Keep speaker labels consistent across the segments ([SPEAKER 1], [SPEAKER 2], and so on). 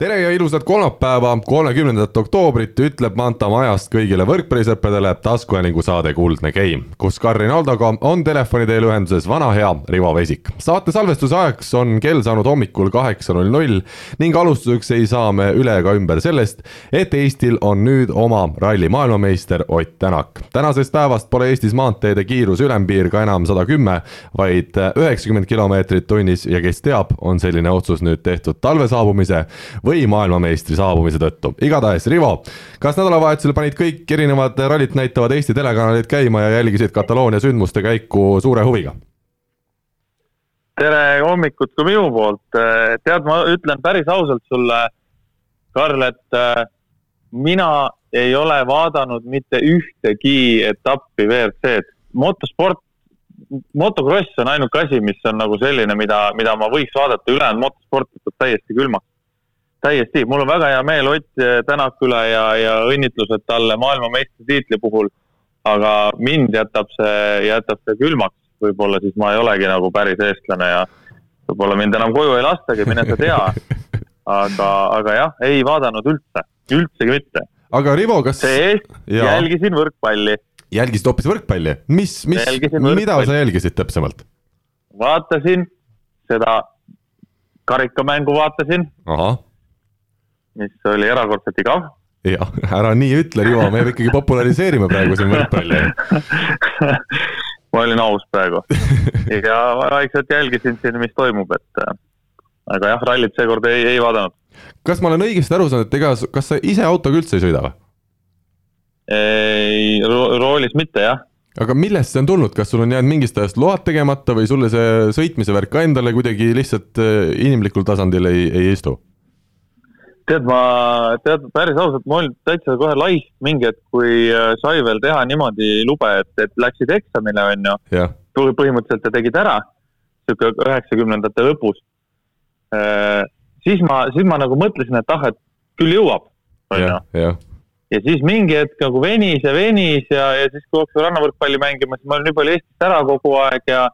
[SPEAKER 1] tere ja ilusat kolmapäeva, kolmekümnendat oktoobrit ütleb Manta Majast kõigile võrkpallisõppedele taskuhäälingu saade Kuldne Game, kus Karin Aldoga on telefoni teel ühenduses vana hea Rivo Vesik. saate salvestuse ajaks on kell saanud hommikul kaheksa null null ning alustuseks ei saa me üle ega ümber sellest, et Eestil on nüüd oma ralli maailmameister Ott Tänak. tänasest päevast pole Eestis maanteede kiiruse ülempiir ka enam sada kümme, vaid üheksakümmend kilomeetrit tunnis ja kes teab, on selline otsus nüüd tehtud talve saabumise või maailmameistri saabumise tõttu. igatahes, Rivo, kas nädalavahetusel panid kõik erinevad rallit näitavad Eesti telekanalid käima ja jälgisid Kataloonia sündmuste käiku suure huviga?
[SPEAKER 2] tere hommikut ka minu poolt. tead, ma ütlen päris ausalt sulle, Karl, et äh, mina ei ole vaadanud mitte ühtegi etappi WRC-d. motosport, motokross on ainuke asi, mis on nagu selline, mida, mida ma võiks vaadata, ülejäänud motosport võtab täiesti külmaks täiesti, mul on väga hea meel Ott Tänaku üle ja, ja õnnitlused talle maailmameistritiitli puhul. aga mind jätab see, jätab see külmaks, võib-olla siis ma ei olegi nagu päris eestlane ja võib-olla mind enam koju ei lastagi, mine sa tea. aga, aga jah, ei vaadanud üldse, üldsegi mitte.
[SPEAKER 1] aga Rivo, kas?
[SPEAKER 2] see-eest jälgisin võrkpalli.
[SPEAKER 1] jälgisid hoopis võrkpalli, mis, mis, mida sa jälgisid täpsemalt?
[SPEAKER 2] vaatasin seda karikamängu vaatasin.
[SPEAKER 1] ahah
[SPEAKER 2] mis oli erakordselt igav.
[SPEAKER 1] jah, ära nii ütle, Rivo, me ikkagi populariseerime praegu siin võrkpalli
[SPEAKER 2] ma olin aus praegu ja vaikselt jälgisin siin, mis toimub, et äh, aga jah, rallit seekord ei, ei vaadanud.
[SPEAKER 1] kas ma olen õigesti aru saanud, et ega, kas sa ise autoga üldse ei sõida või?
[SPEAKER 2] ei ro, roolis mitte jah
[SPEAKER 1] aga millest see on tulnud, kas sul on jäänud mingist ajast load tegemata või sulle see sõitmise värk ka endale kuidagi lihtsalt äh, inimlikul tasandil ei, ei istu?
[SPEAKER 2] Tead, ma, tead, päris ausalt, ma olin täitsa kohe laisk mingi hetk, kui äh, sai veel teha niimoodi lube, et, et läksid eksamile, on ju. põhimõtteliselt ja tegid ära, sihuke üheksakümnendate lõpus. Äh, siis ma, siis ma nagu mõtlesin, et ah, et küll jõuab, on ju. ja siis mingi hetk nagu venis ja venis ja, ja siis, kui hakkasin rannavõrkpalli mängima, siis ma olin nii palju Eestist ära kogu aeg ja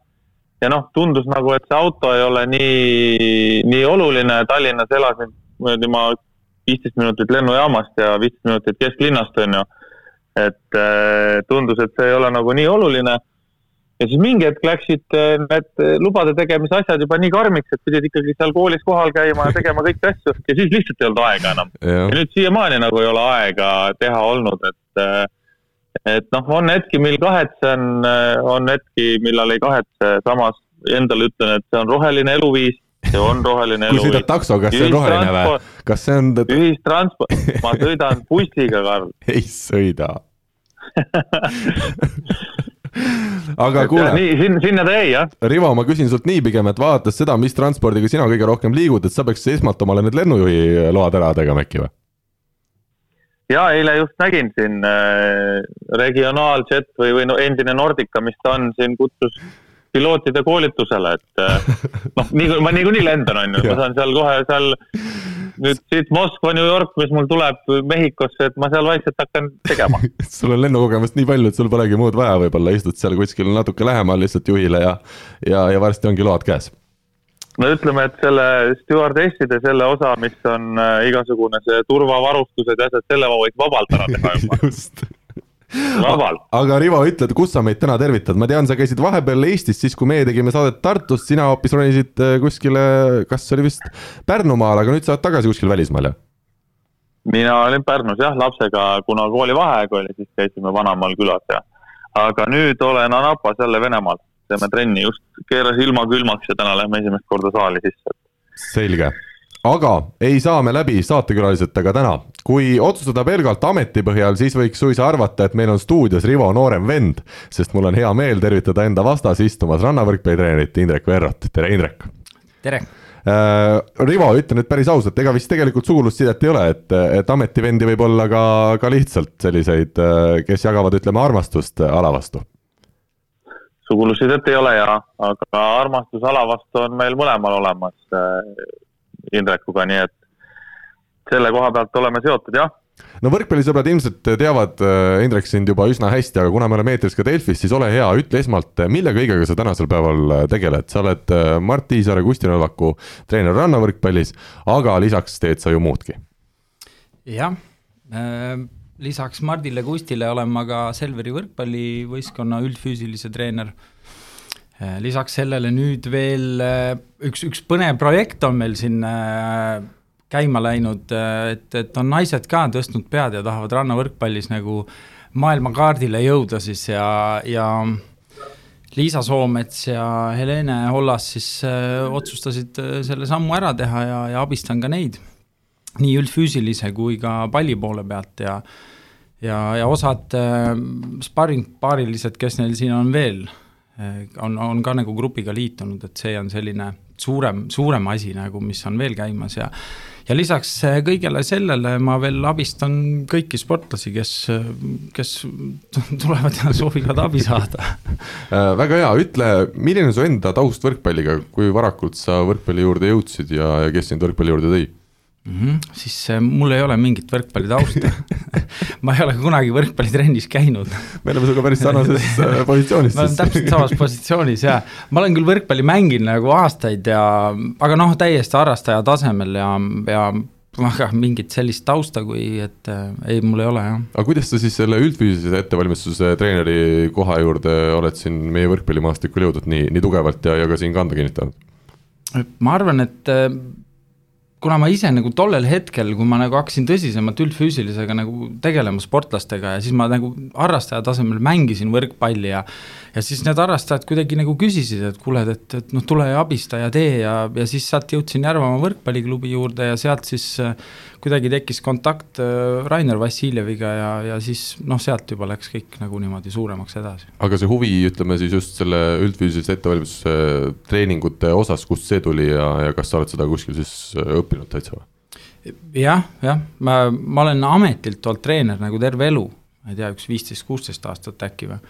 [SPEAKER 2] ja noh, tundus nagu, et see auto ei ole nii, nii oluline, Tallinnas elasin ma viisteist minutit lennujaamast ja viisteist minutit kesklinnast, on ju. et äh, tundus, et see ei ole nagu nii oluline. ja siis mingi hetk läksid äh, need lubade tegemise asjad juba nii karmiks, et pidid ikkagi seal koolis kohal käima ja tegema kõiki asju ja siis lihtsalt ei olnud aega enam. ja nüüd siiamaani nagu ei ole aega teha olnud, et äh, et noh, on hetki, mil kahetsen, on hetki, millal ei kahetse, samas endale ütlen, et see on roheline eluviis see on roheline
[SPEAKER 1] elu. kui sõidad taksoga, kas see on roheline või? kas see on?
[SPEAKER 2] ühistransport, ma sõidan bussiga, Karl.
[SPEAKER 1] ei sõida aga kuule.
[SPEAKER 2] nii, sinna, sinna ta jäi, jah.
[SPEAKER 1] Rivo, ma küsin sult nii pigem, et vaadates seda, mis transpordiga sina kõige rohkem liigud, et sa peaks esmalt omale need lennujuhi load ära tegema äkki või?
[SPEAKER 2] ja eile just nägin siin äh, Regionaaljet või, või no endine Nordica, mis ta on, siin kutsus pilootide koolitusele, et eh, noh, nii ma niikuinii lendan, on ju, ma saan seal kohe seal nüüd siit Moskva, New York, mis mul tuleb Mehhikosse, et ma seal vaikselt hakkan tegema.
[SPEAKER 1] Sul on lennukogemust nii palju, et sul polegi muud vaja, võib-olla istud seal kuskil natuke lähemal lihtsalt juhile ja, ja, ja varsti ongi load käes.
[SPEAKER 2] no ütleme, et selle stjuardesside selle osa, mis on äh, igasugune see turvavarustused ja asjad, selle ma võiks vabalt ära teha juba. Just
[SPEAKER 1] laval. aga Rivo, ütle, kus sa meid täna tervitad, ma tean, sa käisid vahepeal Eestis, siis kui meie tegime saadet Tartust, sina hoopis ronisid äh, kuskile, kas oli vist Pärnumaal, aga nüüd sa oled tagasi kuskil välismaal, jah?
[SPEAKER 2] mina olin Pärnus jah, lapsega, kuna koolivaheaeg oli, siis käisime vanamaal külas ja aga nüüd olen Anapas jälle Venemaal, teeme trenni, just keeras ilma külmaks ja täna lähme esimest korda saali sisse.
[SPEAKER 1] selge aga ei saa me läbi saatekülaliseta ka täna. kui otsustada pelgalt ameti põhjal, siis võiks suisa arvata, et meil on stuudios Rivo noorem vend, sest mul on hea meel tervitada enda vastas istumas rannavõrkpallitreenerit Indrek Verrot, tere Indrek!
[SPEAKER 3] tere!
[SPEAKER 1] Äh, Rivo, ütle nüüd päris ausalt, ega vist tegelikult sugulussidet ei ole, et, et ametivendi võib olla ka, ka lihtsalt selliseid, äh, kes jagavad, ütleme, armastust ala vastu?
[SPEAKER 2] sugulussidet ei ole ja, aga armastus ala vastu on meil mõlemal olemas äh, Indrekuga, nii et selle koha pealt oleme seotud jah
[SPEAKER 1] no võrkpallisõbrad ilmselt teavad äh, Indrek sind juba üsna hästi, aga kuna me oleme eetris ka Delfis, siis ole hea, ütle esmalt, mille kõigega sa tänasel päeval äh, tegeled, sa oled äh, Mart Tiisaare, Kusti Novaku treener rannavõrkpallis, aga lisaks teed sa ju muudki.
[SPEAKER 3] jah äh,, lisaks Mardile Kustile olen ma ka Selveri võrkpallivõistkonna üldfüüsilise treener äh,. Lisaks sellele nüüd veel äh, üks, üks põnev projekt on meil siin äh, käima läinud, et, et on naised ka tõstnud pead ja tahavad rannavõrkpallis nagu maailmakaardile jõuda siis ja, ja Liisa Soomets ja Helene Hollas siis äh, otsustasid äh, selle sammu ära teha ja, ja abistan ka neid. nii üldfüüsilise kui ka palli poole pealt ja ja, ja osad äh, sparringpaarilised, kes neil siin on veel äh,, on, on ka nagu grupiga liitunud, et see on selline suurem, suurem asi nagu, mis on veel käimas ja ja lisaks äh, kõigele sellele ma veel abistan kõiki sportlasi, kes, kes tulevad ja soovivad abi saada
[SPEAKER 1] äh, väga hea, ütle, milline su enda taust võrkpalliga, kui varakult sa võrkpalli juurde jõudsid ja, ja kes sind võrkpalli juurde tõi?
[SPEAKER 3] Mm. -hmm. siis äh, mul ei ole mingit võrkpallitausta ma ei ole kunagi võrkpallitrennis käinud
[SPEAKER 1] me oleme sinuga päris sarnases äh, positsioonis
[SPEAKER 3] ma olen täpselt samas positsioonis ja ma olen küll võrkpalli mänginud nagu aastaid ja, aga noh, täiesti harrastaja tasemel ja, ja aga mingit sellist tausta, kui et äh, ei, mul ei ole jah.
[SPEAKER 1] aga kuidas sa siis selle üldfüüsilise ettevalmistuse treeneri koha juurde oled siin meie võrkpallimaastikul jõudnud nii, nii tugevalt ja, ja ka siin kanda kinnitanud?
[SPEAKER 3] ma arvan, et äh, kuna ma ise nagu tollel hetkel, kui ma nagu hakkasin tõsisemalt üldfüüsilisega nagu tegelema sportlastega ja siis ma nagu harrastaja tasemel mängisin võrkpalli ja ja siis need harrastajad kuidagi nagu küsisid, et kuule, et, et noh, tule ja abista ja tee ja, ja siis sealt jõudsin Järvamaa võrkpalliklubi juurde ja sealt siis kuidagi tekkis kontakt äh, Rainer Vassiljeviga ja, ja siis noh, sealt juba läks kõik nagu niimoodi suuremaks edasi.
[SPEAKER 1] aga see huvi, ütleme siis just selle üldfüüsilise ettevalmistuse treeningute osas, kust see tuli ja, ja kas sa oled seda kuskil siis äh, õppinud täitsa või?
[SPEAKER 3] jah, jah, ma, ma olen ametilt olnud treener nagu terve elu, ma ei tea, üks viisteist, kuusteist aastat äkki või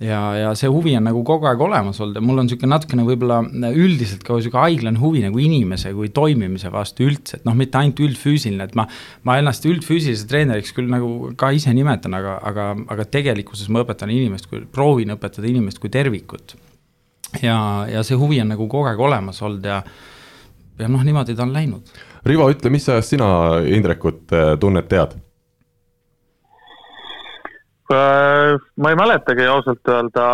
[SPEAKER 3] ja, ja see huvi on nagu kogu aeg olemas olnud ja mul on niisugune natukene võib-olla üldiselt ka niisugune haiglane huvi nagu inimese kui toimimise vastu üldse, et noh, mitte ainult üldfüüsiline, et ma, ma ennast üldfüüsilise treeneriks küll nagu ka ise nimetan, aga, aga, aga tegelikkuses ma õpetan inimest proovin õpetada inimest kui tervikut. ja, ja see huvi on nagu kogu aeg olemas olnud ja, ja noh, niimoodi ta on läinud.
[SPEAKER 1] Rivo, ütle, mis ajast sina Indrekut äh, tunned, tead?
[SPEAKER 2] Äh, ma ei mäletagi ausalt öelda,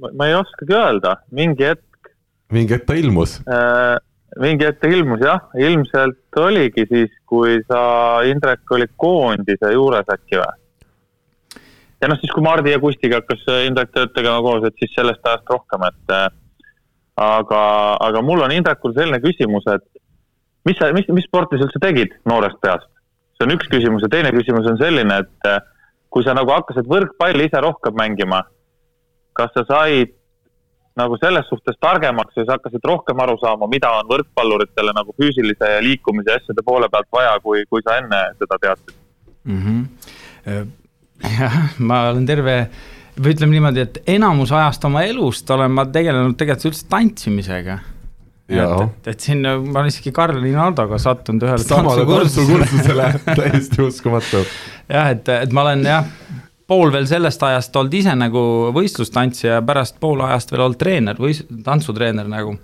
[SPEAKER 2] ma ei oskagi öelda, mingi hetk.
[SPEAKER 1] mingi hetk ta ilmus?
[SPEAKER 2] Äh, mingi hetk ta ilmus jah, ilmselt oligi siis, kui sa, Indrek, olid koondise juures äkki või? ja noh, siis kui Mardi ja Kustiga hakkas Indrek tööd tegema koos, et siis sellest ajast rohkem, et äh, aga, aga mul on Indrekul selline küsimus, et mis sa, mis, mis sporti sa üldse tegid noorest peast? see on üks küsimus ja teine küsimus on selline, et kui sa nagu hakkasid võrkpalli ise rohkem mängima, kas sa said nagu selles suhtes targemaks ja sa hakkasid rohkem aru saama, mida on võrkpalluritele nagu füüsilise ja liikumise asjade poole pealt vaja, kui, kui sa enne seda teadsid
[SPEAKER 3] mm? -hmm. jah, ma olen terve, või ütleme niimoodi, et enamus ajast oma elust olen ma tegelenud tegelikult üldse tantsimisega et, et, siin ma olen isegi Karl Rinaldoga sattunud ühele
[SPEAKER 1] samale tantsukursusele täiesti uskumatu.
[SPEAKER 3] jah, et, et ma olen jah, pool veel sellest ajast olnud ise nagu võistlustantsija ja pärast pool ajast veel olnud treener või tantsutreener nagu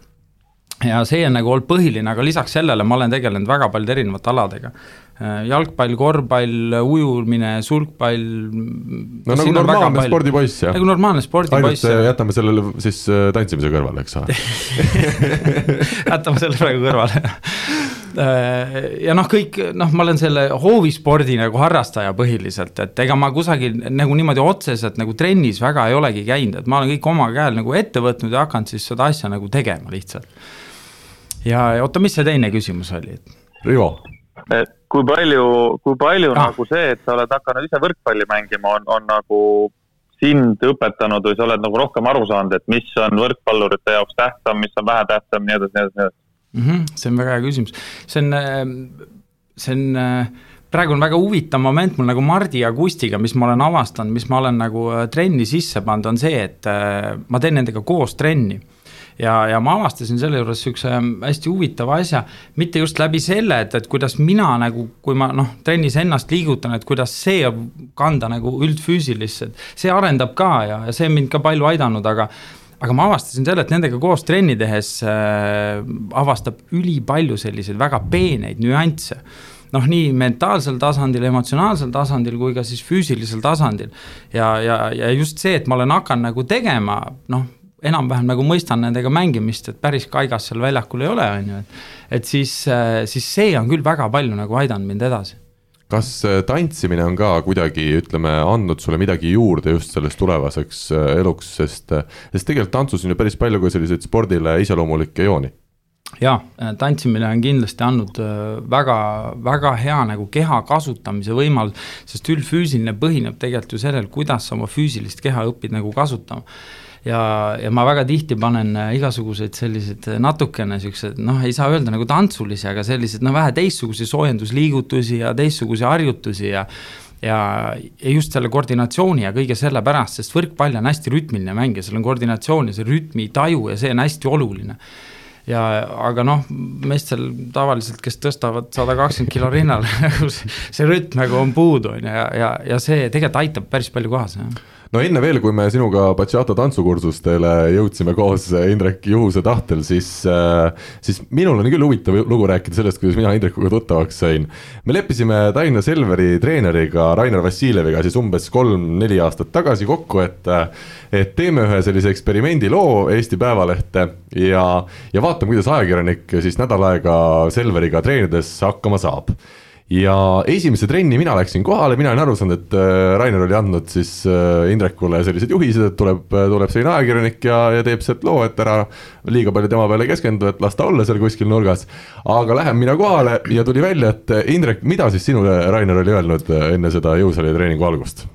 [SPEAKER 3] ja see on nagu olnud põhiline, aga lisaks sellele ma olen tegelenud väga paljude erinevate aladega. Äh, jalgpall, korvpall, ujumine, sulgpall.
[SPEAKER 1] no nagu normaalne spordipoiss jah.
[SPEAKER 3] nagu normaalne spordipoiss.
[SPEAKER 1] ainult jätame sellele siis äh, tantsimise kõrvale, eks ole
[SPEAKER 3] jätame selle praegu kõrvale äh, ja noh, kõik noh, ma olen selle hoovispordi nagu harrastaja põhiliselt, et ega ma kusagil nagu niimoodi otseselt nagu trennis väga ei olegi käinud, et ma olen kõik oma käel nagu ette võtnud ja hakanud siis seda asja nagu tegema lihtsalt. ja oota, mis see teine küsimus oli?
[SPEAKER 1] Rivo
[SPEAKER 2] et kui palju, kui palju ah. nagu see, et sa oled hakanud ise võrkpalli mängima, on, on nagu sind õpetanud või sa oled nagu rohkem aru saanud, et mis on võrkpallurite jaoks tähtsam, mis on vähetähtsam, nii edasi, nii edasi, nii edasi
[SPEAKER 3] mm? -hmm, see on väga hea küsimus, see on, see on praegu on väga huvitav moment mul nagu Mardi ja Kustiga, mis ma olen avastanud, mis ma olen nagu trenni sisse pannud, on see, et ma teen nendega koos trenni ja, ja ma avastasin selle juures niisuguse hästi huvitava asja, mitte just läbi selle, et, et kuidas mina nagu, kui ma noh, trennis ennast liigutan, et kuidas see kanda nagu üldfüüsilisse, et see arendab ka ja, ja see mind ka palju aidanud, aga aga ma avastasin selle, et nendega koos trenni tehes äh, avastab ülipalju selliseid väga peeneid nüansse. Noh, nii mentaalsel tasandil, emotsionaalsel tasandil kui ka siis füüsilisel tasandil. ja, ja, ja just see, et ma olen hakanud nagu tegema, noh, enam-vähem nagu mõistan nendega mängimist, et päris kaigas seal väljakul ei ole, on ju, et et siis, äh, siis see on küll väga palju nagu aidanud mind edasi.
[SPEAKER 1] Kas äh, tantsimine on ka kuidagi, ütleme, andnud sulle midagi juurde just sellest tulevaseks äh, eluks, sest, sest tegelikult tantsus on ju päris palju ka selliseid spordile iseloomulikke jooni.
[SPEAKER 3] Jaa, tantsimine on kindlasti andnud väga, väga hea nagu keha kasutamise võimalus, sest üldfüüsiline põhineb tegelikult ju sellel, kuidas sa oma füüsilist keha õpid nagu kasutama ja, ja ma väga tihti panen äh, igasuguseid selliseid äh, natukene siuksed, noh, ei saa öelda nagu tantsulisi, aga selliseid noh, vähe teistsuguseid soojendusliigutusi ja teistsuguseid harjutusi ja ja, ja just selle koordinatsiooni ja kõige selle pärast, sest võrkpall on hästi rütmiline mäng ja seal on koordinatsioon ja see rütmitaju ja see on hästi oluline. Ja aga noh, meestel tavaliselt, kes tõstavad sada kakskümmend kilo rinnale see rütm nagu on puudu, on ju, ja, ja, ja see tegelikult aitab päris palju kaasa, jah
[SPEAKER 1] no enne veel, kui me sinuga Bachata tantsukursustele jõudsime koos äh, Indrek Juhuse tahtel, siis, äh, siis minul on küll huvitav lugu rääkida sellest, kuidas mina Indrekuga tuttavaks sain. me leppisime Tallinna Selveri treeneriga Rainer Vassiljeviga siis umbes kolm-neli aastat tagasi kokku, et et teeme ühe sellise eksperimendiloo Eesti Päevalehte ja, ja vaatame, kuidas ajakirjanik siis nädal aega Selveriga treenides hakkama saab ja esimese trenni mina läksin kohale, mina olin aru saanud, et äh, Rainer oli andnud siis äh, Indrekule sellised juhised, et tuleb, tuleb selline ajakirjanik ja, ja teeb sealt loo, et ära liiga palju tema peale keskendu, et las ta olla seal kuskil nurgas. aga lähen mina kohale ja tuli välja, et Indrek, mida siis sinule Rainer oli öelnud äh, enne seda jõusaali treeningu algust?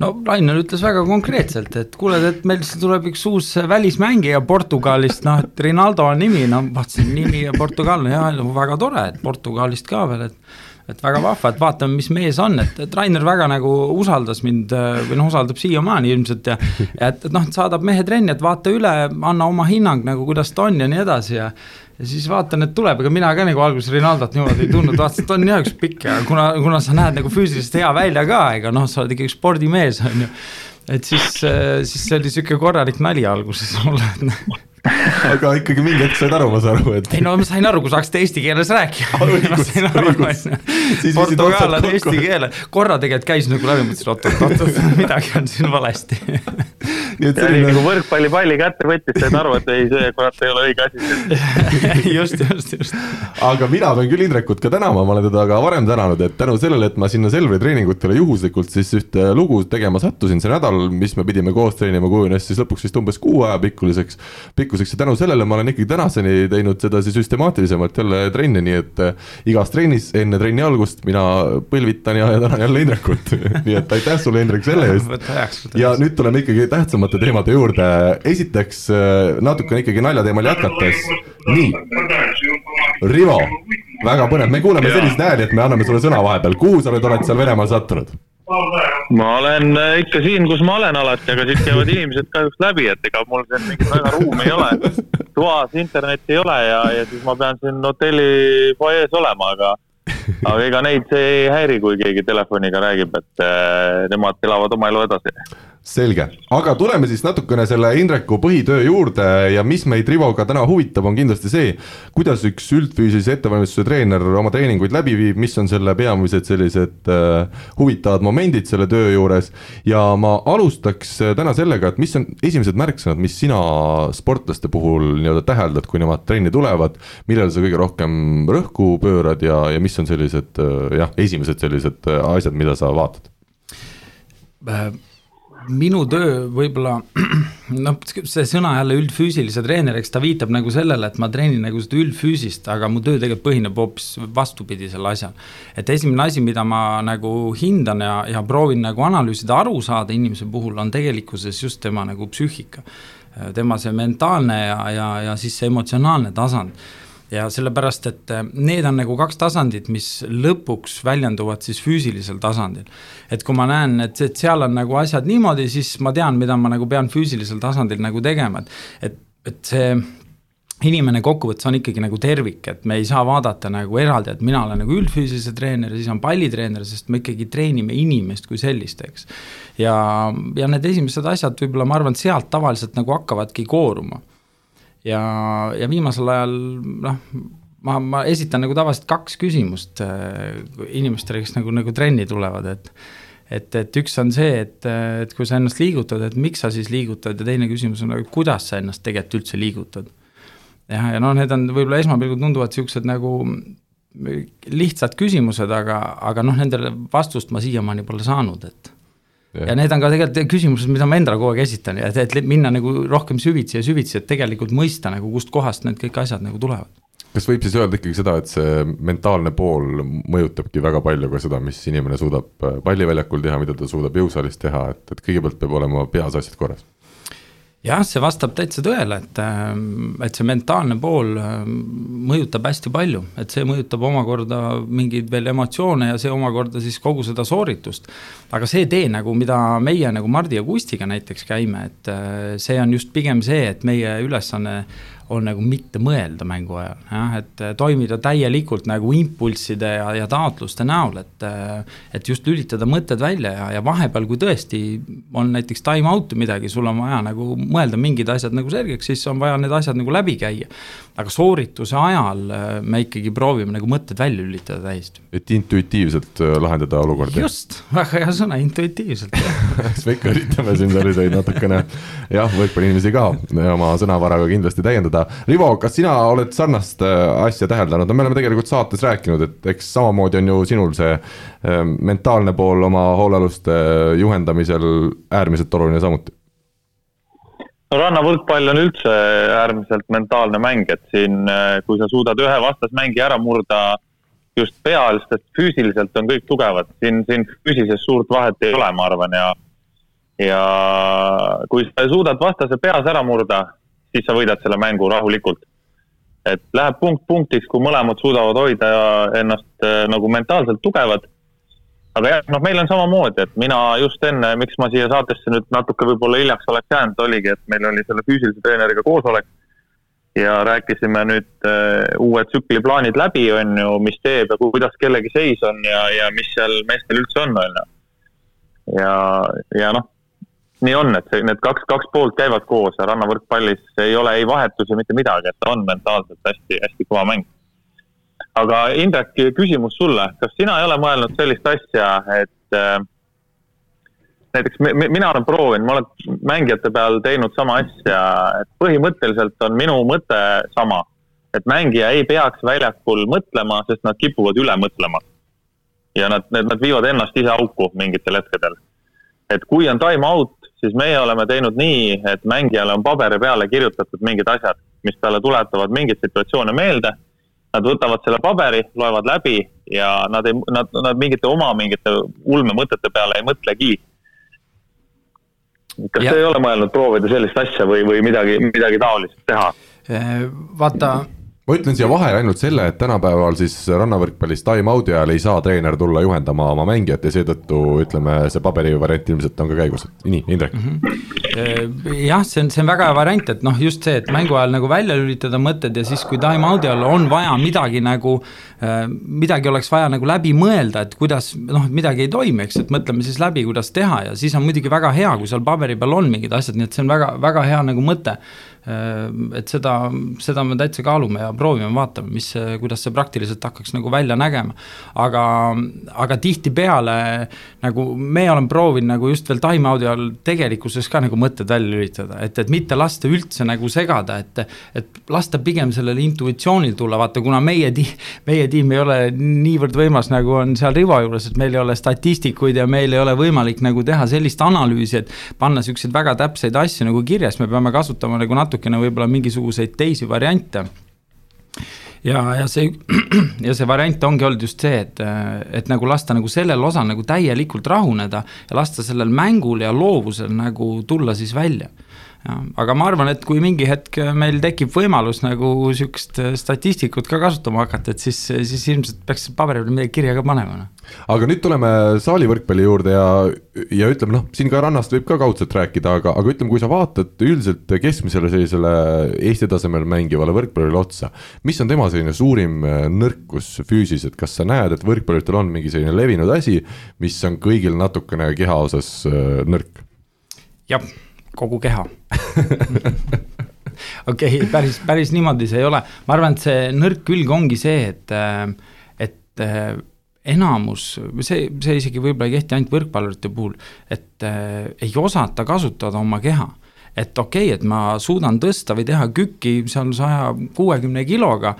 [SPEAKER 3] no Rainer ütles väga konkreetselt, et kuule, et meil tuleb üks uus välismängija Portugalist, noh, et Rinaldo on nimi, no vaatasin nimi ja Portugal, jah, väga tore, et Portugalist ka veel, et et väga vahva, et vaatame, mis mees on, et, et Rainer väga nagu usaldas mind või noh, usaldab siiamaani ilmselt ja ja et, et noh, saadab mehe trenni, et vaata üle, anna oma hinnang nagu, kuidas ta on ja nii edasi ja ja siis vaatan, et tuleb, ega mina ka nagu alguses Rinaldot niimoodi ei tundnud, vaatasin, et on jah üks pikk ja kuna, kuna sa näed nagu füüsiliselt hea välja ka, ega noh, sa oled ikkagi spordimees, on ju. et siis, siis see oli sihuke korralik nali alguses mulle,
[SPEAKER 1] aga ikkagi mingi hetk said aru, ma saan aru,
[SPEAKER 3] et. ei no ma sain aru, kui sa hakkasid eesti keeles sain aru, portugaalane eesti keele, korra tegelikult käis nagu läbi, mõtlesin oot-oot-oot, midagi on siin valesti.
[SPEAKER 2] Nii et selline nagu võrkpallipalli kätte võttis, said aru, et ei, see kurat ei ole õige
[SPEAKER 3] asi. Just, just, just.
[SPEAKER 1] aga mina pean küll Indrekut ka tänama, ma olen teda ka varem tänanud, et tänu sellele, et ma sinna Selveri treeningutele juhuslikult siis ühte lugu tegema sattusin, see nädal, mis me pidime koos treenima, kujunes siis lõpuks vist umbes kuu aja pikkuseks pikkuseks ja tänu sellele ma olen ikkagi tänaseni teinud sedasi süstemaatilisemalt jälle trenni, nii et äh, igas trennis enne trenni algust mina põlvitan ja, ja tänan jälle Indrekut. Nii et aitäh sulle, Indrek, selle eest. ja nüüd tuleme ikkagi tähtsamate teemade juurde, esiteks äh, natukene ikkagi naljateemal jätkates, nii. Rivo, väga põnev, me kuuleme selliseid hääli, et me anname sulle sõna vahepeal, kuhu sa nüüd oled seal Venemaal sattunud?
[SPEAKER 2] Ma olen äh, ikka siin, kus ma olen alati, aga siit käivad inimesed kahjuks läbi, et ega mul siin mingit väga ruumi ei ole. toas internetti ei ole ja, ja siis ma pean siin hotelli fuajees olema, aga, aga ega neid see ei häiri, kui keegi telefoniga räägib, et äh, nemad elavad oma elu edasi
[SPEAKER 1] selge, aga tuleme siis natukene selle Indreku põhitöö juurde ja mis meid Rivoga täna huvitab, on kindlasti see, kuidas üks üldfüüsilise ettevalmistuse treener oma treeninguid läbi viib, mis on selle peamised sellised äh, huvitavad momendid selle töö juures. ja ma alustaks äh, täna sellega, et mis on esimesed märksõnad, mis sina sportlaste puhul nii-öelda täheldad, kui nemad trenni tulevad, millele sa kõige rohkem rõhku pöörad ja, ja mis on sellised äh, jah, esimesed sellised äh, asjad, mida sa vaatad
[SPEAKER 3] äh,? Minu töö võib-olla, noh, see sõna jälle üldfüüsilise treener, eks ta viitab nagu sellele, et ma treenin nagu seda üldfüüsist, aga mu töö tegelikult põhineb hoopis vastupidisel asjal. et esimene asi, mida ma nagu hindan ja, ja proovin nagu analüüsida, aru saada inimese puhul, on tegelikkuses just tema nagu psüühika. tema see mentaalne ja, ja, ja siis see emotsionaalne tasand ja sellepärast, et äh, need on nagu kaks tasandit, mis lõpuks väljenduvad siis füüsilisel tasandil. et kui ma näen, et, et seal on nagu asjad niimoodi, siis ma tean, mida ma nagu pean füüsilisel tasandil nagu tegema, et, et, et see inimene kokkuvõttes on ikkagi nagu tervik, et me ei saa vaadata nagu eraldi, et mina olen nagu üldfüüsilise treener ja siis on pallitreener, sest me ikkagi treenime inimest kui sellist, eks. ja, ja need esimesed asjad võib-olla ma arvan, sealt tavaliselt nagu hakkavadki kooruma. Ja, ja viimasel ajal noh, ma, ma esitan nagu tavaliselt kaks küsimust äh, inimestele, kes nagu, nagu trenni tulevad, et et, et üks on see, et, et kui sa ennast liigutad, et miks sa siis liigutad ja teine küsimus on, kuidas sa ennast tegelikult üldse liigutad. Jah, ja noh, need on võib-olla esmapilgul tunduvad niisugused nagu lihtsad küsimused, aga, aga noh, nendele vastust ma siiamaani pole saanud, et ja. ja need on ka tegelikult küsimused, mida ma endale kogu aeg esitan ja et, et minna nagu rohkem süvitsi ja süvitsi, et tegelikult mõista nagu, kustkohast need kõik asjad nagu tulevad.
[SPEAKER 1] kas võib siis öelda ikkagi seda, et see mentaalne pool mõjutabki väga palju ka seda, mis inimene suudab palliväljakul teha, mida ta suudab jõusaalis teha, et, et kõigepealt peab olema peas asjad korras
[SPEAKER 3] jah, see vastab täitsa tõele, et, ähm, et see mentaalne pool ähm, mõjutab hästi palju, et see mõjutab omakorda mingeid veel emotsioone ja see omakorda siis kogu seda sooritust. aga see tee nagu, mida meie nagu Mardi ja Kustiga näiteks käime, et äh, see on just pigem see, et meie ülesanne on nagu mitte mõelda mängu ajal, jah, et äh, toimida täielikult nagu impulsside ja, ja taotluste näol, et äh, et just lülitada mõtted välja ja, ja vahepeal, kui tõesti on näiteks time out midagi, sul on vaja nagu mõelda mingid asjad nagu selgeks, siis on vaja need asjad nagu läbi käia. Aga soorituse ajal äh, me ikkagi proovime nagu mõtted välja lülitada täiesti.
[SPEAKER 1] et intuitiivselt lahendada olukordi?
[SPEAKER 3] just, väga hea sõna, intuitiivselt
[SPEAKER 1] eks me ikka üritame siin selliseid natukene jah, võrkpalliinimesi ka oma sõnavaraga kindlasti täiendada. Rivo, kas sina oled sarnast äh, asja täheldanud, no me oleme tegelikult saates rääkinud, et eks samamoodi on ju sinul see äh, mentaalne pool oma hoolealuste äh, juhendamisel äärmiselt oluline samuti
[SPEAKER 2] no rannavõrkpall on üldse äärmiselt mentaalne mäng, et siin, kui sa suudad ühe vastasmängija ära murda just peal, sest füüsiliselt on kõik tugevad, siin, siin füüsilises suurt vahet ei ole, ma arvan, ja ja kui sa suudad vastase peas ära murda, siis sa võidad selle mängu rahulikult. et läheb punkt punktiks, kui mõlemad suudavad hoida ennast äh, nagu mentaalselt tugevad. Aga jah, noh, meil on samamoodi, et mina just enne, miks ma siia saatesse nüüd natuke võib-olla hiljaks oleks jäänud, oligi, et meil oli selle füüsilise treeneriga koosolek ja rääkisime nüüd uh, uue tsükli plaanid läbi, on ju, mis teeb ja kuidas kellegi seis on ja, ja mis seal meestel üldse on, on ju. ja, ja noh, nii on, et see, need kaks, kaks poolt käivad koos ja rannavõrkpallis ei ole ei vahetusi, mitte midagi, et on mentaalselt hästi, hästi kõva mäng. Aga Indrek, küsimus sulle, kas sina ei ole mõelnud sellist asja, et äh, näiteks me, me, mina olen proovinud, ma olen mängijate peal teinud sama asja, et põhimõtteliselt on minu mõte sama, et mängija ei peaks väljakul mõtlema, sest nad kipuvad üle mõtlema. ja nad, nad, viivad ennast ise auku mingitel hetkedel. et kui on time out, siis meie oleme teinud nii, et mängijale on paberi peale kirjutatud mingid asjad, mis talle tuletavad mingeid situatsioone meelde. Nad võtavad selle paberi, loevad läbi ja nad ei, nad, nad mingite oma mingite ulmemõtete peale ei mõtlegi. kas ja. te ei ole mõelnud proovida sellist asja või, või midagi, midagi taolist teha?
[SPEAKER 3] vaata
[SPEAKER 1] ma ütlen siia vahele ainult selle, et tänapäeval siis rannavõrkpallis time-out'i ajal ei saa treener tulla juhendama oma mängijat ja seetõttu ütleme, see paberivariant ilmselt on ka käigus, nii, Indrek mm.
[SPEAKER 3] -hmm. jah, see on, see on väga hea variant, et noh, just see, et mängu ajal nagu välja lülitada mõtted ja siis, kui time-out'i all on vaja midagi nagu, äh, midagi oleks vaja nagu läbi mõelda, et kuidas noh, midagi ei toimi, eks, et mõtleme siis läbi, kuidas teha ja siis on muidugi väga hea, kui seal paberi peal on mingid asjad, nii et see on väga, väga hea nagu mõte et seda, seda me täitsa kaalume ja proovime, vaatame, mis, kuidas see praktiliselt hakkaks nagu välja nägema. aga, aga tihtipeale nagu me oleme proovinud nagu just veel time-out'i all tegelikkuses ka nagu mõtted välja lülitada, et, et mitte lasta üldse nagu segada, et et lasta pigem sellele intuitsioonil tulla, vaata kuna meie ti-, meie tiim ei ole niivõrd võimas, nagu on seal Rivo juures, et meil ei ole statistikuid ja meil ei ole võimalik nagu teha sellist analüüsi, et panna niisuguseid väga täpseid asju nagu kirja, siis me peame kasutama nagu natuke natukene võib-olla mingisuguseid teisi variante. Ja, ja see, ja see variant ongi olnud just see, et, et nagu lasta nagu sellel osal nagu täielikult rahuneda ja lasta sellel mängul ja loovusel nagu tulla siis välja aga ma arvan, et kui mingi hetk meil tekib võimalus nagu sihukest statistikut ka kasutama hakata, et siis, siis ilmselt peaks paberi peale midagi kirja ka panema. Noh.
[SPEAKER 1] aga nüüd tuleme saali võrkpalli juurde ja, ja ütleme noh, siin ka rannast võib ka kaudselt rääkida, aga, aga ütleme, kui sa vaatad üldiselt keskmisele sellisele Eesti tasemel mängivale võrkpallile otsa. mis on tema selline suurim nõrkus füüsiliselt, kas sa näed, et võrkpalluritel on mingi selline levinud asi, mis on kõigil natukene keha osas nõrk?
[SPEAKER 3] jah kogu keha okei okay,, päris, päris niimoodi see ei ole, ma arvan, et see nõrk külg ongi see, et, et enamus, see, see isegi võib-olla ei kehti ainult võrkpallurite puhul, et äh, ei osata kasutada oma keha. et okei okay,, et ma suudan tõsta või teha kükki seal saja kuuekümne kiloga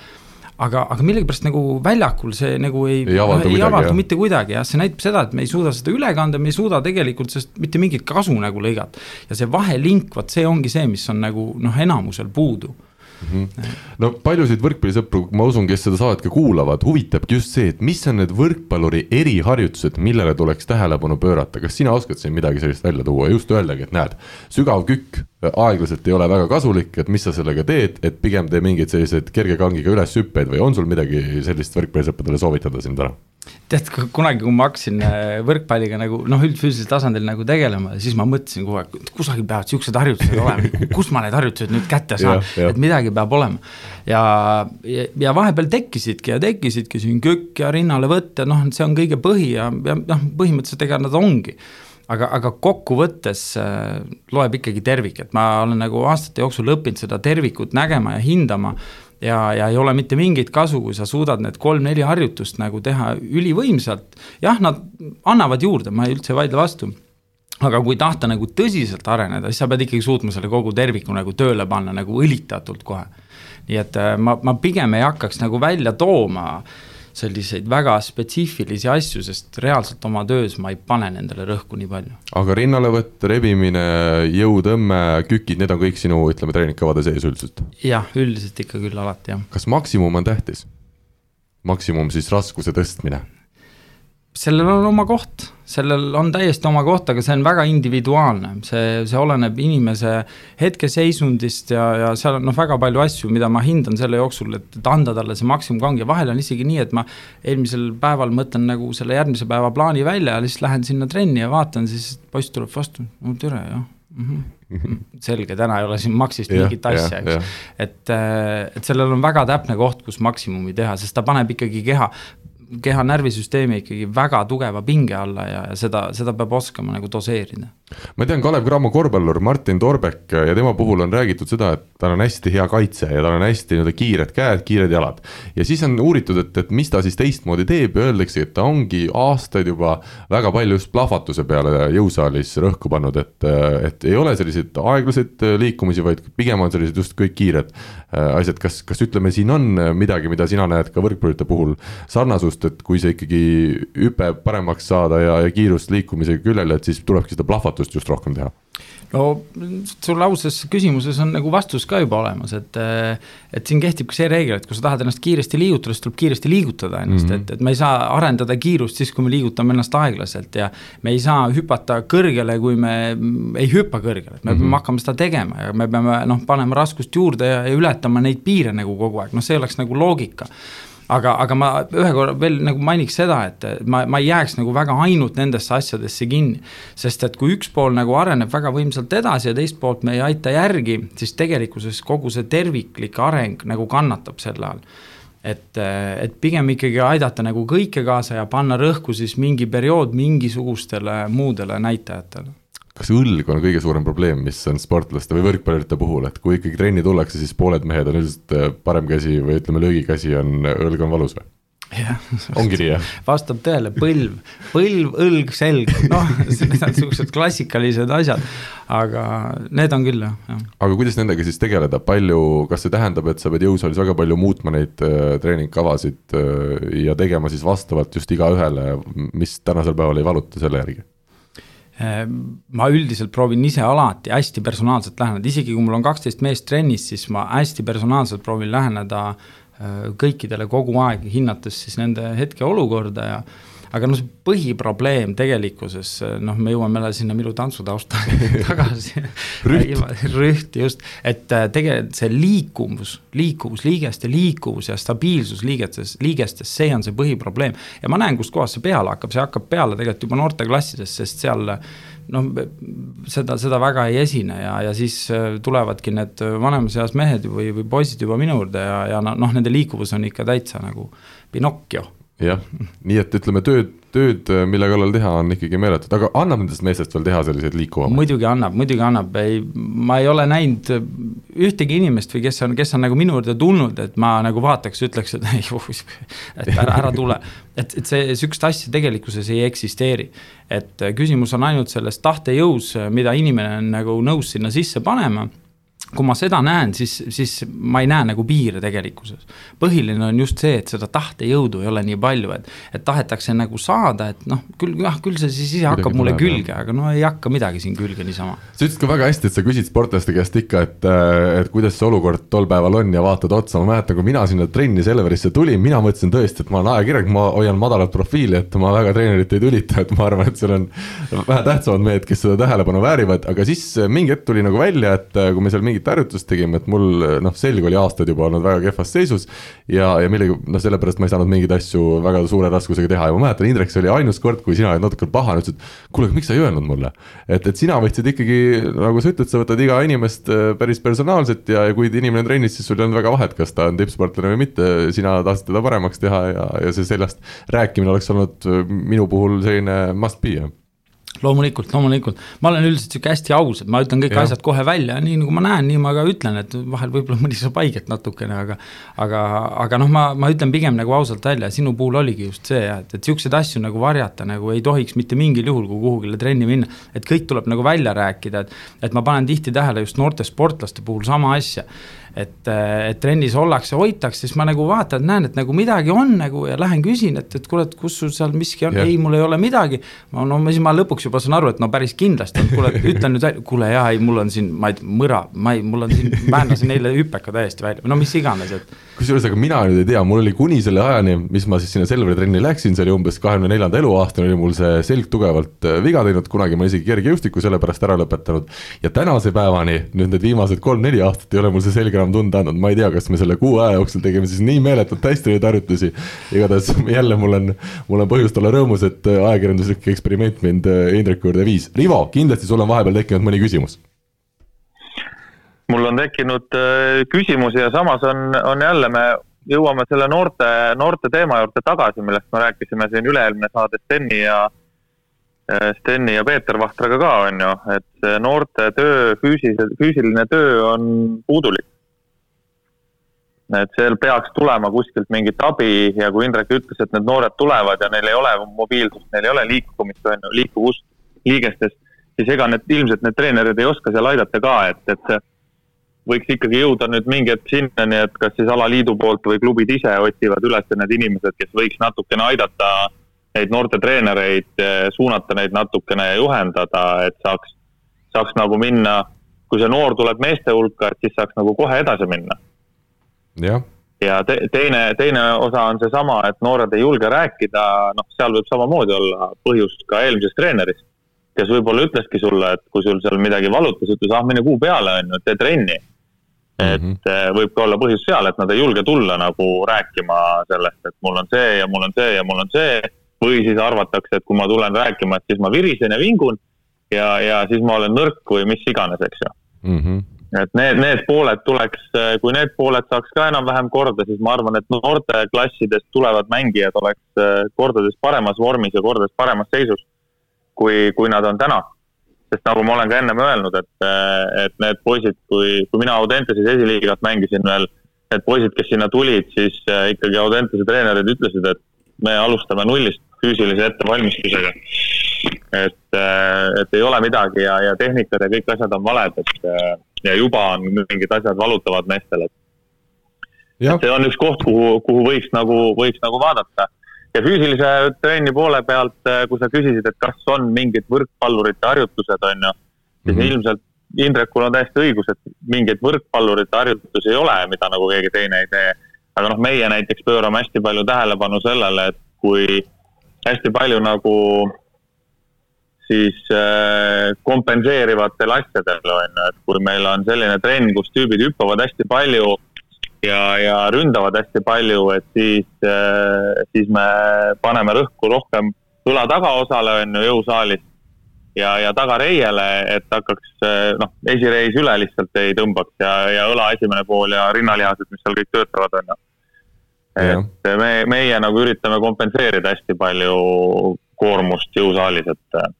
[SPEAKER 3] aga, aga millegipärast nagu väljakul see nagu ei,
[SPEAKER 1] ei avaldu,
[SPEAKER 3] ei
[SPEAKER 1] midagi,
[SPEAKER 3] avaldu mitte kuidagi jah, see näitab seda, et me ei suuda seda üle kanda, me ei suuda tegelikult sellest mitte mingit kasu nagu lõigata. ja see vahelink, vot see ongi see, mis on nagu noh, enamusel puudu
[SPEAKER 1] mm. -hmm. no paljusid võrkpallisõpru, ma usun, kes seda saadet ka kuulavad, huvitabki just see, et mis on need võrkpalluri eriharjutused, millele tuleks tähelepanu pöörata, kas sina oskad siin midagi sellist välja tuua, just öeldagi, et näed, sügav kükk aeglaselt ei ole väga kasulik, et mis sa sellega teed, et pigem tee mingeid selliseid kerge kangiga üleshüppeid või on sul midagi sellist võrkpallisõpradele soovitada siin täna?
[SPEAKER 3] Tead, kunagi, kui ma hakkasin äh, võrkpalliga nagu noh, üldfüüsilisel tasandil nagu tegelema, siis ma mõtlesin kogu aeg, et kusagil peavad siuksed harjutused olema, kus ma need harjutused nüüd kätte saan, et midagi peab olema. ja, ja, ja vahepeal tekkisidki ja tekkisidki siin kökk ja rinnale võtt ja noh, see on kõige põhi ja, ja noh, põhimõtteliselt ega nad ongi. Aga, aga kokkuvõttes äh, loeb ikkagi tervik, et ma olen nagu aastate jooksul õppinud seda tervikut nägema ja hindama ja, ja ei ole mitte mingit kasu, kui sa suudad need kolm-neli harjutust nagu teha ülivõimsalt. jah, nad annavad juurde, ma ei üldse ei vaidle vastu aga kui tahta nagu tõsiselt areneda, siis sa pead ikkagi suutma selle kogu terviku nagu tööle panna nagu õlitatult kohe. nii et äh, ma, ma pigem ei hakkaks nagu välja tooma äh, selliseid väga spetsiifilisi asju, sest reaalselt oma töös ma ei pane nendele rõhku nii palju.
[SPEAKER 1] aga rinnalevõtt, rebimine, jõutõmme, kükid, need on kõik sinu, ütleme, treeningkavade sees üldiselt?
[SPEAKER 3] jah, üldiselt ikka küll alati jah.
[SPEAKER 1] kas maksimum on tähtis? maksimum siis raskuse tõstmine?
[SPEAKER 3] Sellel on oma koht, sellel on täiesti oma koht, aga see on väga individuaalne, see, see oleneb inimese hetkeseisundist ja, ja seal on noh, väga palju asju, mida ma hindan selle jooksul, et, et anda talle see maksimumkang ja vahel on isegi nii, et ma eelmisel päeval mõtlen nagu selle järgmise päeva plaani välja ja lihtsalt lähen sinna trenni ja vaatan, siis poiss tuleb vastu, no tere, jah mm. -hmm. selge, täna ei ole siin Maxist mingit asja, eks. et, et sellel on väga täpne koht, kus maksimumi teha, sest ta paneb ikkagi keha keha närvisüsteemi ikkagi väga tugeva pinge alla ja, ja seda, seda peab oskama nagu doseerida.
[SPEAKER 1] ma tean, Kalev Cramo korvpallur Martin Torbek ja tema puhul on räägitud seda, et tal on hästi hea kaitse ja tal on hästi nii-öelda kiired käed, kiired jalad. ja siis on uuritud, et, et mis ta siis teistmoodi teeb ja öeldakse, et ta ongi aastaid juba väga palju just plahvatuse peale jõusaalis rõhku pannud, et, et ei ole selliseid aeglaseid liikumisi, vaid pigem on sellised just kõik kiired äh, asjad, kas, kas ütleme, siin on midagi, mida sina näed ka võrkpallurite puhul sarnasust, just, et kui see ikkagi hüpe paremaks saada ja, ja kiirust liikumisega küljele, et siis tulebki seda plahvatust just rohkem teha
[SPEAKER 3] no sul auses küsimuses on nagu vastus ka juba olemas, et, et siin kehtibki see reegel, et kui sa tahad ennast kiiresti liigutada, siis tuleb kiiresti liigutada ennast mm, -hmm. et, et me ei saa arendada kiirust siis, kui me liigutame ennast aeglaselt ja me ei saa hüpata kõrgele, kui me ei hüppa kõrgele, et me mm -hmm. peame hakkama seda tegema ja me peame noh, panema raskust juurde ja, ja ületama neid piire nagu kogu aeg, noh, see oleks nagu loogika aga, aga ma ühe korra veel nagu mainiks seda, et ma, ma ei jääks nagu väga ainult nendesse asjadesse kinni. sest et kui üks pool nagu areneb väga võimsalt edasi ja teist poolt me ei aita järgi, siis tegelikkuses kogu see terviklik areng nagu kannatab selle all et, et pigem ikkagi aidata nagu kõike kaasa ja panna rõhku siis mingi periood mingisugustele muudele näitajatele
[SPEAKER 1] kas õlg on kõige suurem probleem, mis on sportlaste või võrkpallurite puhul, et kui ikkagi trenni tullakse, siis pooled mehed on üldiselt äh, parem käsi või ütleme, löögikäsi on, õlg on valus või?
[SPEAKER 3] jah.
[SPEAKER 1] ongi nii, jah?
[SPEAKER 3] vastab tõele, põlv, põlv, õlg, selg, noh, need on niisugused klassikalised asjad, aga need on küll, jah, jah.
[SPEAKER 1] aga kuidas nendega siis tegeleda, palju, kas see tähendab, et sa pead jõusaalis väga palju muutma neid äh, treeningkavasid äh, ja tegema siis vastavalt just igaühele, mis tänasel päeval ei valuta selle järgi?
[SPEAKER 3] Ehm, ma üldiselt proovin ise alati hästi personaalselt läheneda, isegi kui mul on kaksteist meest trennis, siis ma hästi personaalselt proovin läheneda äh, kõikidele kogu aeg, hinnates siis nende hetkeolukorda ja aga noh, see põhiprobleem tegelikkuses, noh, me jõuame jälle sinna minu tantsutausta tagasi.
[SPEAKER 1] Rüht.
[SPEAKER 3] Rüht, just, et äh, tegelikult see liikuvus, liikuvus, liigeste liikuvus ja stabiilsus liigestes, liigestes, see on see põhiprobleem. ja ma näen, kustkohast see peale hakkab, see hakkab peale tegelikult juba noorteklassides, sest seal noh, seda, seda väga ei esine ja, ja siis äh, tulevadki need vanemas eas mehed või, või poisid juba minu juurde ja, ja noh, nende liikuvus on ikka täitsa nagu Pinocchio
[SPEAKER 1] jah, nii et ütleme, tööd, tööd, mille kallal teha, on ikkagi meeletut, aga annab nendest meestest veel teha selliseid liikuvamaid?
[SPEAKER 3] muidugi annab, muidugi annab, ei, ma ei ole näinud ühtegi inimest või kes on, kes on nagu minu juurde tulnud, et ma nagu vaataks, ütleks, et ei, et ära, ära tule. et, et see, sihukest asja tegelikkuses ei eksisteeri. et küsimus on ainult selles tahtejõus, mida inimene on nagu nõus sinna sisse panema kui ma seda näen, siis, siis ma ei näe nagu piire tegelikkuses. põhiline on just see, et seda tahtejõudu ei ole nii palju, et, et tahetakse nagu saada, et noh, küll jah, küll see siis ise hakkab mulle tuleb, külge, aga no ei hakka midagi siin külge niisama.
[SPEAKER 1] sa ütlesid ka väga hästi, et sa küsid sportlaste käest ikka, et, et kuidas see olukord tol päeval on ja vaatad otsa, ma mäletan, kui mina sinna trenni Selverisse tulin, mina mõtlesin tõesti, et ma olen ajakirjanik, ma hoian madalat profiili, et ma väga treenerit ei tülita, et ma arvan, et seal on vähe tähtsamad mehed, kes seda tähelepanu väärivad, aga siis mingi hetk tuli nagu välja, et kui me seal mingi mingit harjutust tegime, et mul noh, selg oli aastaid juba olnud väga kehvas seisus. ja, ja millegi, noh, sellepärast ma ei saanud mingeid asju väga suure raskusega teha ja ma mäletan, Indrek, see oli ainus kord, kui sina olid natuke pahane, ütlesid. kuule, miks sa ei öelnud mulle, et, et sina võtsid ikkagi, nagu sa ütled, sa võtad iga inimest äh, päris personaalselt ja, ja kui inimene on trennis, siis sul ei olnud väga vahet, kas ta on tippsportlane või mitte, sina tahtsid teda paremaks teha ja, ja see seljast rääkimine oleks olnud minu puhul selline must be
[SPEAKER 3] loomulikult, loomulikult, ma olen üldiselt sihuke hästi aus, et ma ütlen kõik ja. asjad kohe välja, nii nagu ma näen, nii ma ka ütlen, et vahel võib-olla mõni saab haiget natukene, aga. aga, aga noh, ma, ma ütlen pigem nagu ausalt välja, sinu puhul oligi just see jah, et, et sihukeseid asju nagu varjata nagu ei tohiks mitte mingil juhul, kui kuhugile trenni minna. et kõik tuleb nagu välja rääkida, et, et ma panen tihti tähele just noorte sportlaste puhul sama asja et, et trennis ollakse, hoitakse, siis ma nagu vaatan, näen, et nagu midagi on nagu ja lähen küsin, et, et kuule, et kus sul seal miski on, ei, mul ei ole midagi. no, no siis ma lõpuks juba saan aru, et no päris kindlasti on, kuule, ütlen nüüd välja, kuule jaa, ei, mul on siin, ma ei mõra, ma ei, mul on siin, väänasin eile hüpeka täiesti välja, no mis iganes, et.
[SPEAKER 1] Kusjuures, aga mina nüüd ei tea, mul oli kuni selle ajani, mis ma siis sinna Selveri trenni läksin, see oli umbes kahekümne neljanda eluaastani oli mul see selg tugevalt äh, viga teinud, kunagi ma isegi kergejõustiku sellepärast ära lõpetanud. ja tänase päevani, nüüd need viimased kolm-neli aastat ei ole mul see selg enam tunda andnud, ma ei tea, kas me selle kuu aja jooksul tegime siis nii meeletult hästi neid harjutusi. igatahes jälle mul on, mul on põhjust olla rõõmus, et äh, ajakirjanduslik eksperiment mind äh, Indreku juurde viis. Rivo, kindlasti sul on vahepeal tekkinud mõni küsimus
[SPEAKER 2] mul on tekkinud äh, küsimusi ja samas on, on jälle, me jõuame selle noorte, noorte teema juurde tagasi, millest me rääkisime siin üle-eelmine saade Steni ja Äh, Steni ja Peeter Vahtraga ka, on ju, et see noorte töö, füüsilise, füüsiline töö on puudulik. et seal peaks tulema kuskilt mingit abi ja kui Indrek ütles, et need noored tulevad ja neil ei ole mobiilsust, neil ei ole liikumist, on ju, liikuvust liigestes, siis ega need, ilmselt need treenerid ei oska seal aidata ka, et, et võiks ikkagi jõuda nüüd mingi hetk sinnani, et kas siis alaliidu poolt või klubid ise otsivad üles need inimesed, kes võiks natukene aidata neid noortetreenereid, eh, suunata neid natukene ja juhendada, et saaks, saaks nagu minna, kui see noor tuleb meeste hulka, et siis saaks nagu kohe edasi minna.
[SPEAKER 1] jah
[SPEAKER 2] ja te, teine, teine osa on seesama, et noored ei julge rääkida, noh, seal võib samamoodi olla põhjus ka eelmisest treenerist, kes võib-olla ütleski sulle, et kui sul seal midagi valutas, ütles, ah, mine kuu peale, on ju, tee trenni. et mm -hmm. võib ka olla põhjus seal, et nad ei julge tulla nagu rääkima sellest, et mul on see ja mul on see ja mul on see või siis arvatakse, et kui ma tulen rääkima, et siis ma virisen ja vingun ja, ja siis ma olen nõrk või mis iganes, eks ju
[SPEAKER 1] mm. -hmm.
[SPEAKER 2] et need, need pooled tuleks, kui need pooled saaks ka enam-vähem korda, siis ma arvan, et noorteklassidest tulevad mängijad oleks eh, kordades paremas vormis ja kordades paremas seisus, kui, kui nad on täna. sest nagu ma olen ka ennem öelnud, et, eh, et need poisid, kui, kui mina Audenteses esiliigat mängisin veel, need poisid, kes sinna tulid, siis eh, ikkagi Audentese treenerid ütlesid, et me alustame nullist füüsilise ettevalmistusega. et, äh, et ei ole midagi ja, ja tehnikad ja kõik asjad on valed, et äh, ja juba on mingid asjad valutavad meestel, et. et see on üks koht, kuhu, kuhu võiks nagu, võiks nagu vaadata. Ja füüsilise trenni poole pealt, äh, kui sa küsisid, et kas on mingid võrkpallurite harjutused, on ju, siis mm -hmm. ilmselt Indrekul on täiesti õigus, et mingeid võrkpallurite harjutusi ei ole, mida nagu keegi teine ei tee. aga noh, meie näiteks pöörame hästi palju tähelepanu sellele, et kui hästi palju nagu siis äh, kompenseerivatel asjadel on ju, et kui meil on selline trenn, kus tüübid hüppavad hästi palju ja, ja ründavad hästi palju, et siis äh,, siis me paneme rõhku rohkem õla tagaosale on ju jõusaalis ja, ja tagareiele, et hakkaks äh, noh, esireis üle lihtsalt ei tõmbaks ja, ja õla esimene pool ja rinnalihased, mis seal kõik töötavad, on ju. et me, meie nagu üritame kompenseerida hästi palju koormust jõusaalis, et äh,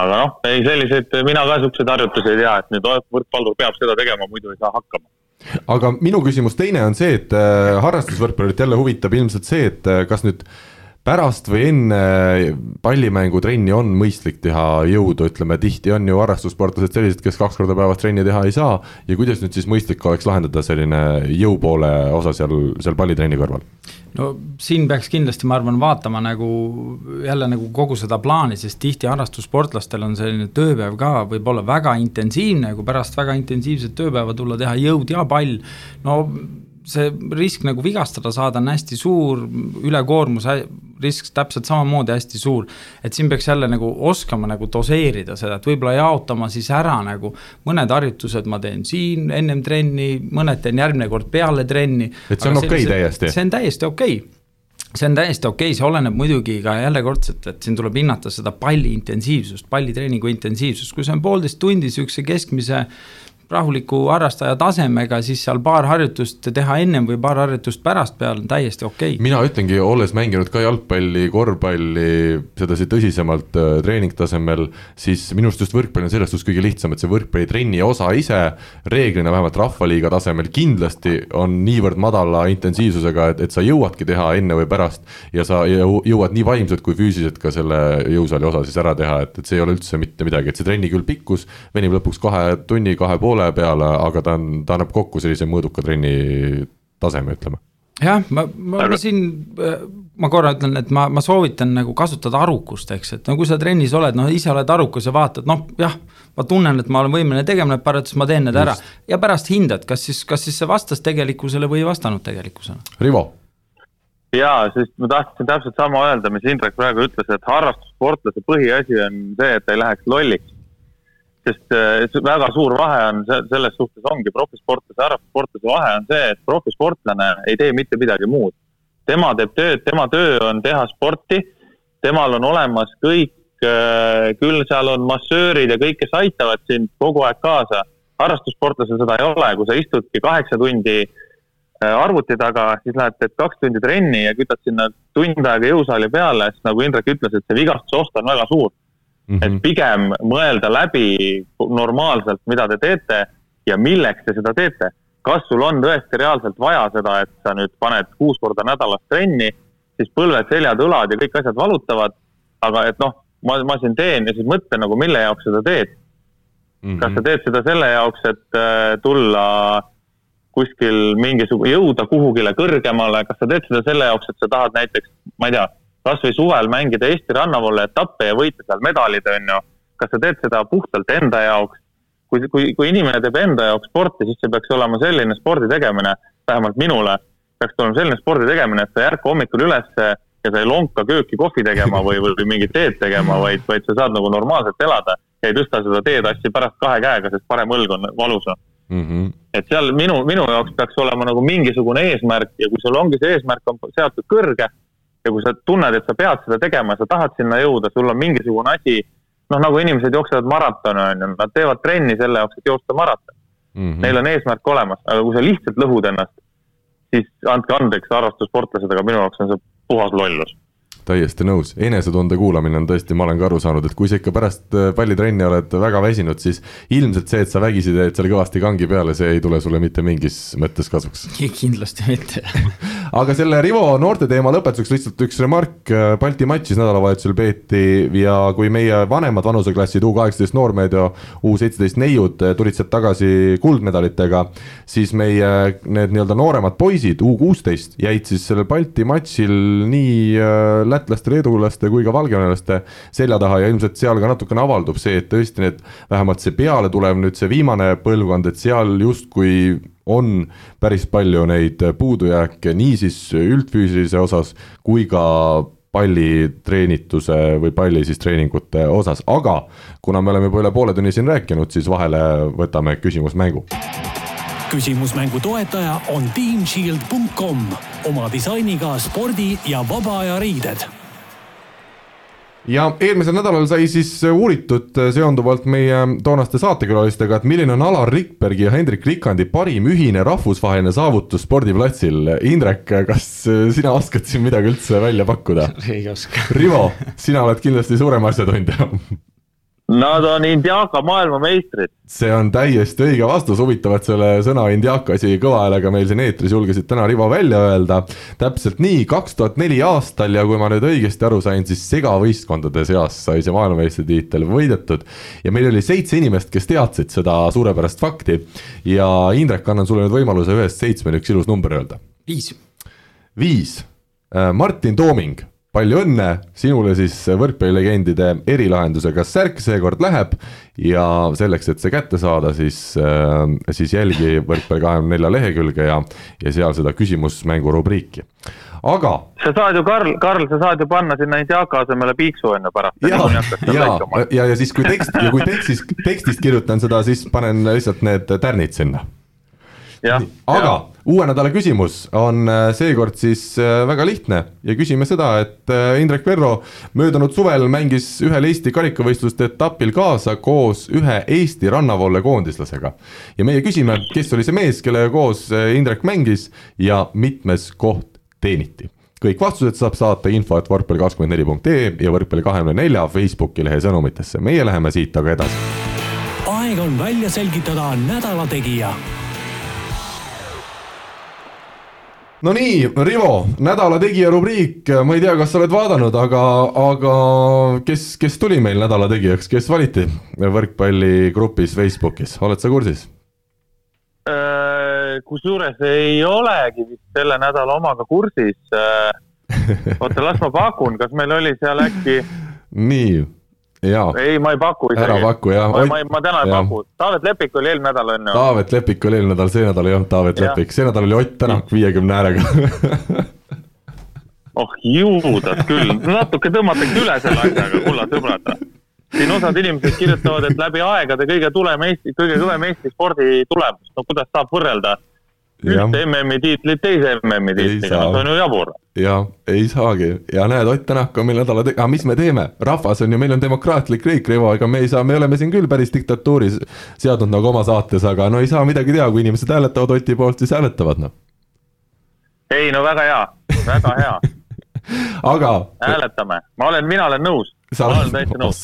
[SPEAKER 2] aga noh, ei selliseid, mina ka siukseid harjutusi ei tea, et nüüd võrkpallur peab seda tegema, muidu ei saa hakkama
[SPEAKER 1] aga minu küsimus teine on see, et äh, harrastusvõrkpallurit jälle huvitab ilmselt see, et äh, kas nüüd pärast või enne pallimängutrenni on mõistlik teha jõudu, ütleme tihti on ju harrastussportlased sellised, kes kaks korda päevas trenni teha ei saa. ja kuidas nüüd siis mõistlik oleks lahendada selline jõupoole osa seal, seal pallitrenni kõrval?
[SPEAKER 3] no siin peaks kindlasti, ma arvan, vaatama nagu jälle nagu kogu seda plaani, sest tihti harrastussportlastel on selline tööpäev ka võib-olla väga intensiivne, kui pärast väga intensiivset tööpäeva tulla, teha jõud ja pall, no see risk nagu vigastada saada on hästi suur, ülekoormus risk täpselt samamoodi hästi suur. et siin peaks jälle nagu oskama nagu doseerida seda, et võib-olla jaotama siis ära nagu mõned harjutused ma teen siin ennem trenni, mõned teen järgmine kord peale trenni.
[SPEAKER 1] et see on okei okay täiesti?
[SPEAKER 3] see on täiesti okei okay see on täiesti okei okay,, see oleneb muidugi ka jällekordselt, et siin tuleb hinnata seda palli intensiivsust, pallitreeningu intensiivsust, kui see on poolteist tundi sihukese keskmise rahuliku harrastaja tasemega, siis seal paar harjutust teha ennem või paar harjutust pärast peal on täiesti okei. Okay..
[SPEAKER 1] mina ütlengi, olles mänginud ka jalgpalli, korvpalli, sedasi tõsisemalt äh, treeningtasemel, siis minu arust just võrkpall on selles suhtes kõige lihtsam, et see võrkpallitrenni osa ise reeglina vähemalt rahvaliiga tasemel kindlasti on niivõrd madala intensiivsusega, et, et sa jõuadki teha enne või pärast ja sa jõuad nii vaimselt kui füüsiliselt ka selle jõusaali osa siis ära teha, et, et see ei ole üldse mitte midagi, et see trenni küll pikkus venib lõpuks kahe tunni, kahe poole poole peale, aga ta on, ta annab kokku sellise mõõduka trenni taseme, ütleme
[SPEAKER 3] jah, ma, ma, ma siin, ma korra ütlen, et ma, ma soovitan nagu kasutada arukust, eks, et no kui sa trennis oled, noh ise oled arukas ja vaatad, noh jah, ma tunnen, et ma olen võimeline tegema need parandused, ma teen need Just. ära ja pärast hindad, kas siis, kas siis see vastas tegelikkusele või ei vastanud tegelikkusele.
[SPEAKER 1] Rivo.
[SPEAKER 2] jaa, sest ma tahtsin täpselt sama öelda, mis Indrek praegu ütles, et harrastussportlase põhiasi on see, et ta ei läheks lolliks sest äh, väga suur vahe on selles suhtes ongi profisportlase harrastussportlase vahe on see, et profisportlane ei tee mitte midagi muud. tema teeb tööd, tema töö on teha sporti, temal on olemas kõik, äh, küll seal on massöörid ja kõik, kes aitavad sind kogu aeg kaasa. harrastussportlasel seda ei ole, kui sa istudki kaheksa tundi äh, arvuti taga, siis lähed, teed kaks tundi trenni ja kütad sinna tund aega jõusaali peale, siis nagu Indrek ütles, et see vigastuse oht on väga suur Mm -hmm. et pigem mõelda läbi normaalselt, mida te teete ja milleks te seda teete. kas sul on tõesti reaalselt vaja seda, et sa nüüd paned kuus korda nädalas trenni, siis põlved, seljad, õlad ja kõik asjad valutavad. aga et noh, ma, ma siin teen ja siis mõtle nagu, mille jaoks seda teed mm. -hmm. kas sa teed seda selle jaoks, et äh, tulla kuskil mingisugune, jõuda kuhugile kõrgemale, kas sa teed seda selle jaoks, et sa tahad näiteks, ma ei tea kasvõi suvel mängida Eesti rannavalle etappe ja võita seal medalid, on ju. kas sa teed seda puhtalt enda jaoks? kui, kui, kui inimene teeb enda jaoks sporti, siis see peaks olema selline spordi tegemine, vähemalt minule, peaks olema selline spordi tegemine, et sa ei ärka hommikul ülesse ja sa ei lonka kööki kohvi tegema või, või mingit teed tegema, vaid, vaid sa saad nagu normaalselt elada ja ei tõsta seda teetassi pärast kahe käega, sest parem õlg on valus mm. -hmm. et seal minu, minu jaoks peaks olema nagu mingisugune eesmärk ja kui sul ongi see eesmärk on seatud kõrge ja kui sa tunned, et sa pead seda tegema, sa tahad sinna jõuda, sul on mingisugune asi, noh, nagu inimesed jooksevad maratone, on ju, nad teevad trenni selle jaoks, et joosta maraton mm. -hmm. Neil on eesmärk olemas, aga kui sa lihtsalt lõhud ennast, siis andke andeks, harrastussportlased, aga minu jaoks on see puhas lollus
[SPEAKER 1] täiesti nõus, enesetunde kuulamine on tõesti, ma olen ka aru saanud, et kui sa ikka pärast äh, pallitrenni oled väga väsinud, siis ilmselt see, et sa vägisi teed seal kõvasti kangi peale, see ei tule sulle mitte mingis mõttes kasuks.
[SPEAKER 3] kindlasti mitte
[SPEAKER 1] aga selle Rivo noorte teema lõpetuseks lihtsalt üks remark, Balti matšis nädalavahetusel peeti ja kui meie vanemad vanuseklassid U kaheksateist noormehed ja U seitseteist neiud tulid sealt tagasi kuldmedalitega, siis meie need nii-öelda nooremad poisid, U kuusteist, jäid siis sellel Balti matšil nii äh, lätlaste, leedulaste kui ka valgevenelaste selja taha ja ilmselt seal ka natukene avaldub see, et tõesti need, vähemalt see peale tulev nüüd see viimane põlvkond, et seal justkui on päris palju neid puudujääke nii siis üldfüüsilise osas kui ka palliteenituse või palli siis treeningute osas, aga kuna me oleme juba üle poole tunni siin rääkinud, siis vahele võtame küsimusmängu.
[SPEAKER 4] küsimusmängu toetaja on teamshield.com oma disainiga spordi ja vaba aja riided
[SPEAKER 1] ja eelmisel nädalal sai siis uuritud seonduvalt meie toonaste saatekülalistega, et milline on Alar Rikbergi ja Hendrik Rikandi parim ühine rahvusvaheline saavutus spordiplatsil. Indrek, kas sina oskad siin midagi üldse välja pakkuda?
[SPEAKER 3] ei oska.
[SPEAKER 1] Rivo, sina oled kindlasti suurem asjatundja
[SPEAKER 2] Nad on Indiaka maailmameistrid.
[SPEAKER 1] see on täiesti õige vastus, huvitav, et selle sõna Indiaka isegi kõva häälega meil siin eetris julgesid täna Rivo välja öelda. täpselt nii, kaks tuhat neli aastal ja kui ma nüüd õigesti aru sain, siis segavõistkondade seas sai see maailmameistritiitel võidetud. ja meil oli seitse inimest, kes teadsid seda suurepärast fakti. ja Indrek, annan sulle nüüd võimaluse ühest seitsmeni üks ilus number öelda.
[SPEAKER 3] viis.
[SPEAKER 1] viis, äh, Martin Tooming palju õnne, sinule siis võrkpallilegendide erilahendusega särk seekord läheb ja selleks, et see kätte saada, siis, äh, siis jälgi võrkpalli kahekümne nelja lehekülge ja, ja seal seda küsimusmängu rubriiki aga.
[SPEAKER 2] sa saad ju, Karl, Karl, sa saad ju panna sinna Indiaka asemele piiksu on ju pärast.
[SPEAKER 1] ja, ja, ja, ja siis, kui tekst ja kui tekstis, tekstist kirjutan seda, siis panen lihtsalt need tärnid sinna aga ja. Uue nädala küsimus on äh, seekord siis äh, väga lihtne ja küsime seda, et äh, Indrek Verro möödunud suvel mängis ühel Eesti karikavõistluste etapil kaasa koos ühe Eesti rannavoole koondislasega. ja meie küsime, kes oli see mees, kellega koos Indrek mängis ja mitmes koht teeniti kõik vastused saab saata info, et võrkpalli kakskümmend neli punkt ee ja võrkpalli kahekümne nelja Facebooki lehe sõnumitesse, meie läheme siit aga edasi.
[SPEAKER 4] aeg on välja selgitada nädala tegija
[SPEAKER 1] no nii, Rivo, nädala tegija rubriik, ma ei tea, kas sa oled vaadanud, aga, aga kes, kes tuli meil nädala tegijaks, kes valiti võrkpalligrupis Facebookis, oled sa kursis?
[SPEAKER 2] Äh, kusjuures ei olegi vist selle nädala omaga kursis. Äh, oota, las ma pakun, kas meil oli seal äkki
[SPEAKER 1] nii
[SPEAKER 2] ei, ma ei paku isegi.
[SPEAKER 1] ära paku jah.
[SPEAKER 2] ma, ma, ma täna ei paku. Taavet Lepik oli eelmine nädal on ju.
[SPEAKER 1] Taavet Lepik oli eelmine nädal, see nädal ei olnud Taavet ja. Lepik, see nädal oli Ott Tänak viiekümne äärega
[SPEAKER 2] oh juudas küll, natuke tõmmatakse üle selle asjaga, kulla sõbrad. siin osad inimesed kirjutavad, et läbi aegade kõige tulem Eesti, kõige kõvem Eesti spordi tulemus, no kuidas saab võrrelda ühte MM-i tiitlit teise MM-i tiitliga, no see on ju jabur.
[SPEAKER 1] ja ei saagi. Ja näed, Ott Tänak on meil nädala te-, aga mis me teeme, rahvas on ju, meil on demokraatlik riik, Rivo, ega me ei saa, me oleme siin küll päris diktatuuris seadnud nagu oma saates, aga no ei saa midagi teha, kui inimesed hääletavad Oti poolt, siis hääletavad noh.
[SPEAKER 2] ei no väga hea, väga hea.
[SPEAKER 1] Aga.
[SPEAKER 2] hääletame, ma olen, mina olen nõus
[SPEAKER 1] sa oled täitsa nõus.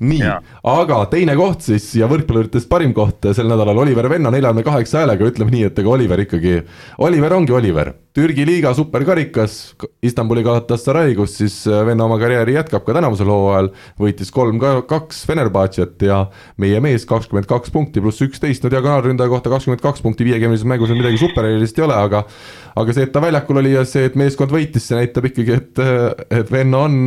[SPEAKER 1] nii, aga teine koht siis ja võrkpalluritest parim koht sel nädalal Oliver Venno neljakümne kaheksa häälega, ütleme nii, et ega Oliver ikkagi, Oliver ongi Oliver. Türgi liiga superkarikas, Istanbuli Galatasaray, kus siis venna oma karjääri jätkab ka tänavusel hooajal, võitis kolm ka kaks Fenerbahce't ja meie mees kakskümmend kaks punkti pluss üksteist, no diagonaalründaja kohta kakskümmend kaks punkti viiekümnelises mängus veel midagi supererilist ei ole, aga aga see, et ta väljakul oli ja see, et meeskond võitis, see näitab ikkagi, et, et Venno on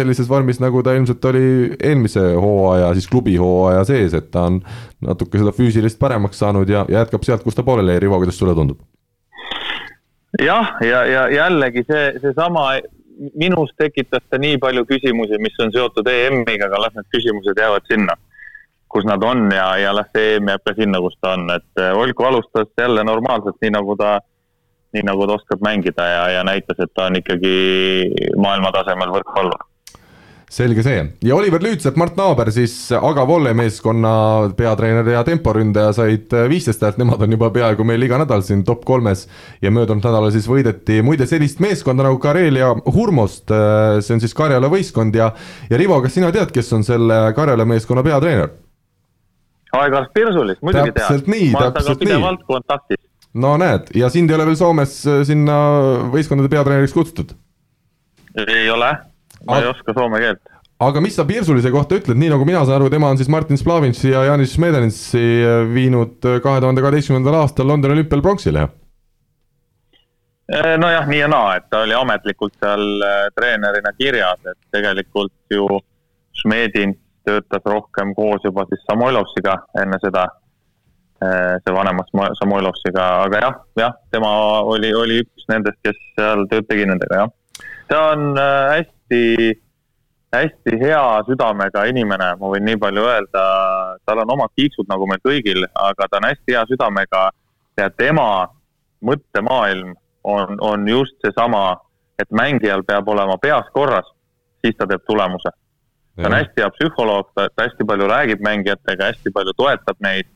[SPEAKER 1] sellises vormis, nagu ta ilmselt oli eelmise hooaja, siis klubi hooaja sees, et ta on natuke seda füüsilist paremaks saanud ja, ja jätkab sealt, kus ta pooleli jäi, Rivo, kuidas sulle tundub?
[SPEAKER 2] Jah, ja, ja, jällegi see, seesama minus tekitas ta nii palju küsimusi, mis on seotud EM-iga, aga las need küsimused jäävad sinna, kus nad on ja, ja las see EM jääb ka sinna, kus ta on, et eh, Olku alustas jälle normaalselt, nii nagu ta, nii nagu ta oskab mängida ja, ja näitas, et ta on ikkagi maailmatasemel võrkpallur
[SPEAKER 1] selge see ja Oliver Lüütsepp, Mart Naaber siis Aga Volle meeskonna peatreener ja temporündaja said viisteist häält, nemad on juba peaaegu meil iga nädal siin top kolmes. ja möödunud nädalal siis võideti muide sellist meeskonda nagu Karelia Hurmost, see on siis Karjala võistkond ja, ja Rivo, kas sina tead, kes on selle Karjala meeskonna peatreener?
[SPEAKER 2] Aegar Spirsulis, muidugi tean.
[SPEAKER 1] täpselt nii, täpselt nii.
[SPEAKER 2] kontaktis.
[SPEAKER 1] no näed, ja sind ei ole veel Soomes sinna võistkondade peatreeneriks kutsutud?
[SPEAKER 2] ei ole ma ei oska soome keelt.
[SPEAKER 1] aga mis sa Pirsulise kohta ütled, nii nagu mina saan aru, tema on siis Martin Splavintsi ja Janis Smedenitsi viinud kahe tuhande kaheteistkümnendal aastal Londoni olümpial pronksile
[SPEAKER 2] eh, nojah, nii ja naa, et ta oli ametlikult seal eh, treenerina kirjas, et tegelikult ju Šmedin töötas rohkem koos juba siis Samoilovsiga enne seda. see vanemas Samoilovsiga, aga jah, jah, tema oli, oli üks nendest, kes seal tööd tegi nendega, jah. ta on hästi, hästi hea südamega inimene, ma võin nii palju öelda, tal on omad kiiksud nagu meil kõigil, aga ta on hästi hea südamega ja tema mõttemaailm on, on just seesama, et mängijal peab olema peas korras, siis ta teeb tulemuse. ta on hästi hea psühholoog, ta hästi palju räägib mängijatega, hästi palju toetab neid,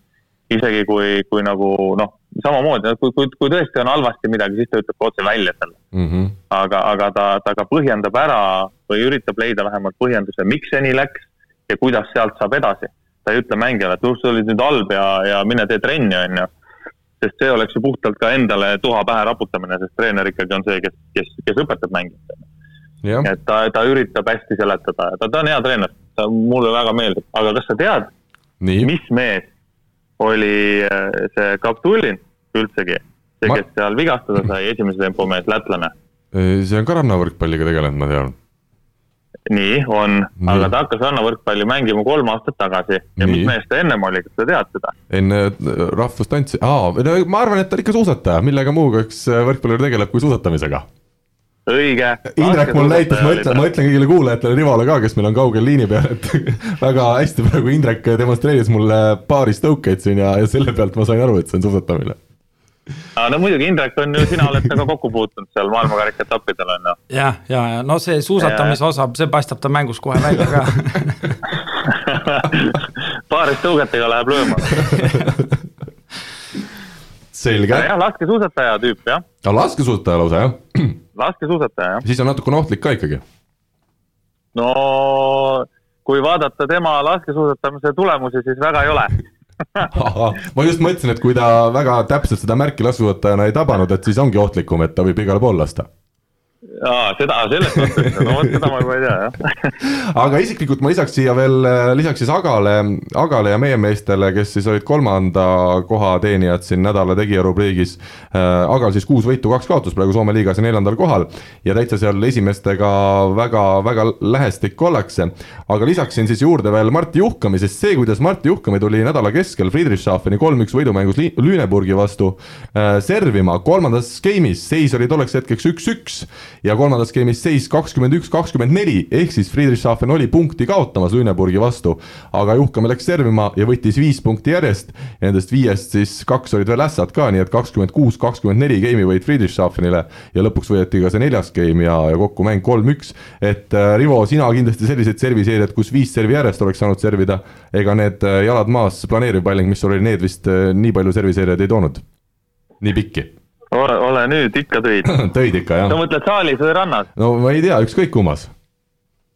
[SPEAKER 2] isegi kui, kui nagu noh, samamoodi, kui, kui, kui tõesti on halvasti midagi, siis ta ütleb otse välja selle mm. -hmm. aga, aga ta, ta ka põhjendab ära või üritab leida vähemalt põhjenduse, miks see nii läks ja kuidas sealt saab edasi. ta ei ütle mängijale, et uh, sa olid nüüd halb ja, ja mine tee trenni, on ju sest see oleks ju puhtalt ka endale tuha pähe raputamine, sest treener ikkagi on see, kes, kes, kes õpetab mängijat. et ta, ta üritab hästi seletada ja ta, ta on hea treener, ta mulle väga meeldib, aga kas sa tead, mis mees oli äh, see Kaptulin üldsegi, see, kes seal vigastada sai, esimese tempo mees, lätlane?
[SPEAKER 1] see on ka rannavõrkpalliga tegelenud, ma tean
[SPEAKER 2] nii on, aga ta hakkas rannavõrkpalli mängima kolm aastat tagasi ja nii. mis mees ta ennem oli, kas sa tead seda?
[SPEAKER 1] enne äh, rahvustantsi, aa, no ma arvan, et ta on ikka suusataja, millega muuga üks äh, võrkpallur tegeleb kui suusatamisega.
[SPEAKER 2] Õige.
[SPEAKER 1] Indrek mul näitas, ma ütlen, ma ütlen kõigile kuulajatele, Rivole ka, kes meil on kaugel liini peal, et väga hästi praegu Indrek demonstreeris mulle paari tõukeid siin ja, ja selle pealt ma sain aru, et see on suusatamine
[SPEAKER 2] no muidugi, Indrek on ju, sina oled temaga kokku puutunud seal maailmakarika etappidel on ju.
[SPEAKER 3] jah, ja, ja no see suusatamise osa, see paistab ta mängus kohe välja ka
[SPEAKER 2] paarist tõugetega läheb lööma
[SPEAKER 1] selge.
[SPEAKER 2] jah, laskesuusataja tüüp jah.
[SPEAKER 1] laskesuusataja lausa jah?
[SPEAKER 2] laskesuusataja jah.
[SPEAKER 1] siis on natukene ohtlik ka ikkagi.
[SPEAKER 2] no kui vaadata tema laskesuusatamise tulemusi, siis väga ei ole
[SPEAKER 1] ma just mõtlesin, et kui ta väga täpselt seda märki laskesuusatajana ei tabanud, et siis ongi ohtlikum, et ta võib igale poole lasta
[SPEAKER 2] aa, seda, selles mõttes, no vot seda ma juba ei tea, jah.
[SPEAKER 1] aga isiklikult ma lisaks siia veel, lisaks siis Agale, Agale ja meie meestele, kes siis olid kolmanda koha teenijad siin nädala tegija rubriigis äh,. Agal siis kuus võitu, kaks kaotust praegu Soome liigas ja neljandal kohal ja täitsa seal esimestega väga, väga lähestik ollakse. aga lisaksin siis juurde veel Martti Juhkami, sest see, kuidas Martti Juhkami tuli nädala keskel Friedrichshafeni kolm-üks võidumängus Lüneburgi vastu äh, servima, kolmandas game'is seis oli tolleks hetkeks üks-üks ja kolmandas game'is seis kakskümmend üks, kakskümmend neli, ehk siis Friedrichshafen oli punkti kaotamas Lüneburgi vastu, aga Juhkame läks servima ja võttis viis punkti järjest. Nendest viiest siis kaks olid veel ässad ka, nii et kakskümmend kuus, kakskümmend neli game'i võit Friedrichshafenile ja lõpuks võideti ka see neljas game ja, ja kokku mäng kolm-üks. et äh, Rivo, sina kindlasti selliseid serviseeriad, kus viis servi järjest oleks saanud servida, ega need äh, jalad maas planeeriv palling, mis sul oli, need vist äh, nii palju serviseerijaid ei toonud? nii pikki
[SPEAKER 2] ole, ole nüüd, ikka tõid
[SPEAKER 1] tõid ikka, jah.
[SPEAKER 2] sa mõtled saalis või rannas?
[SPEAKER 1] no ma ei tea, ükskõik kummas.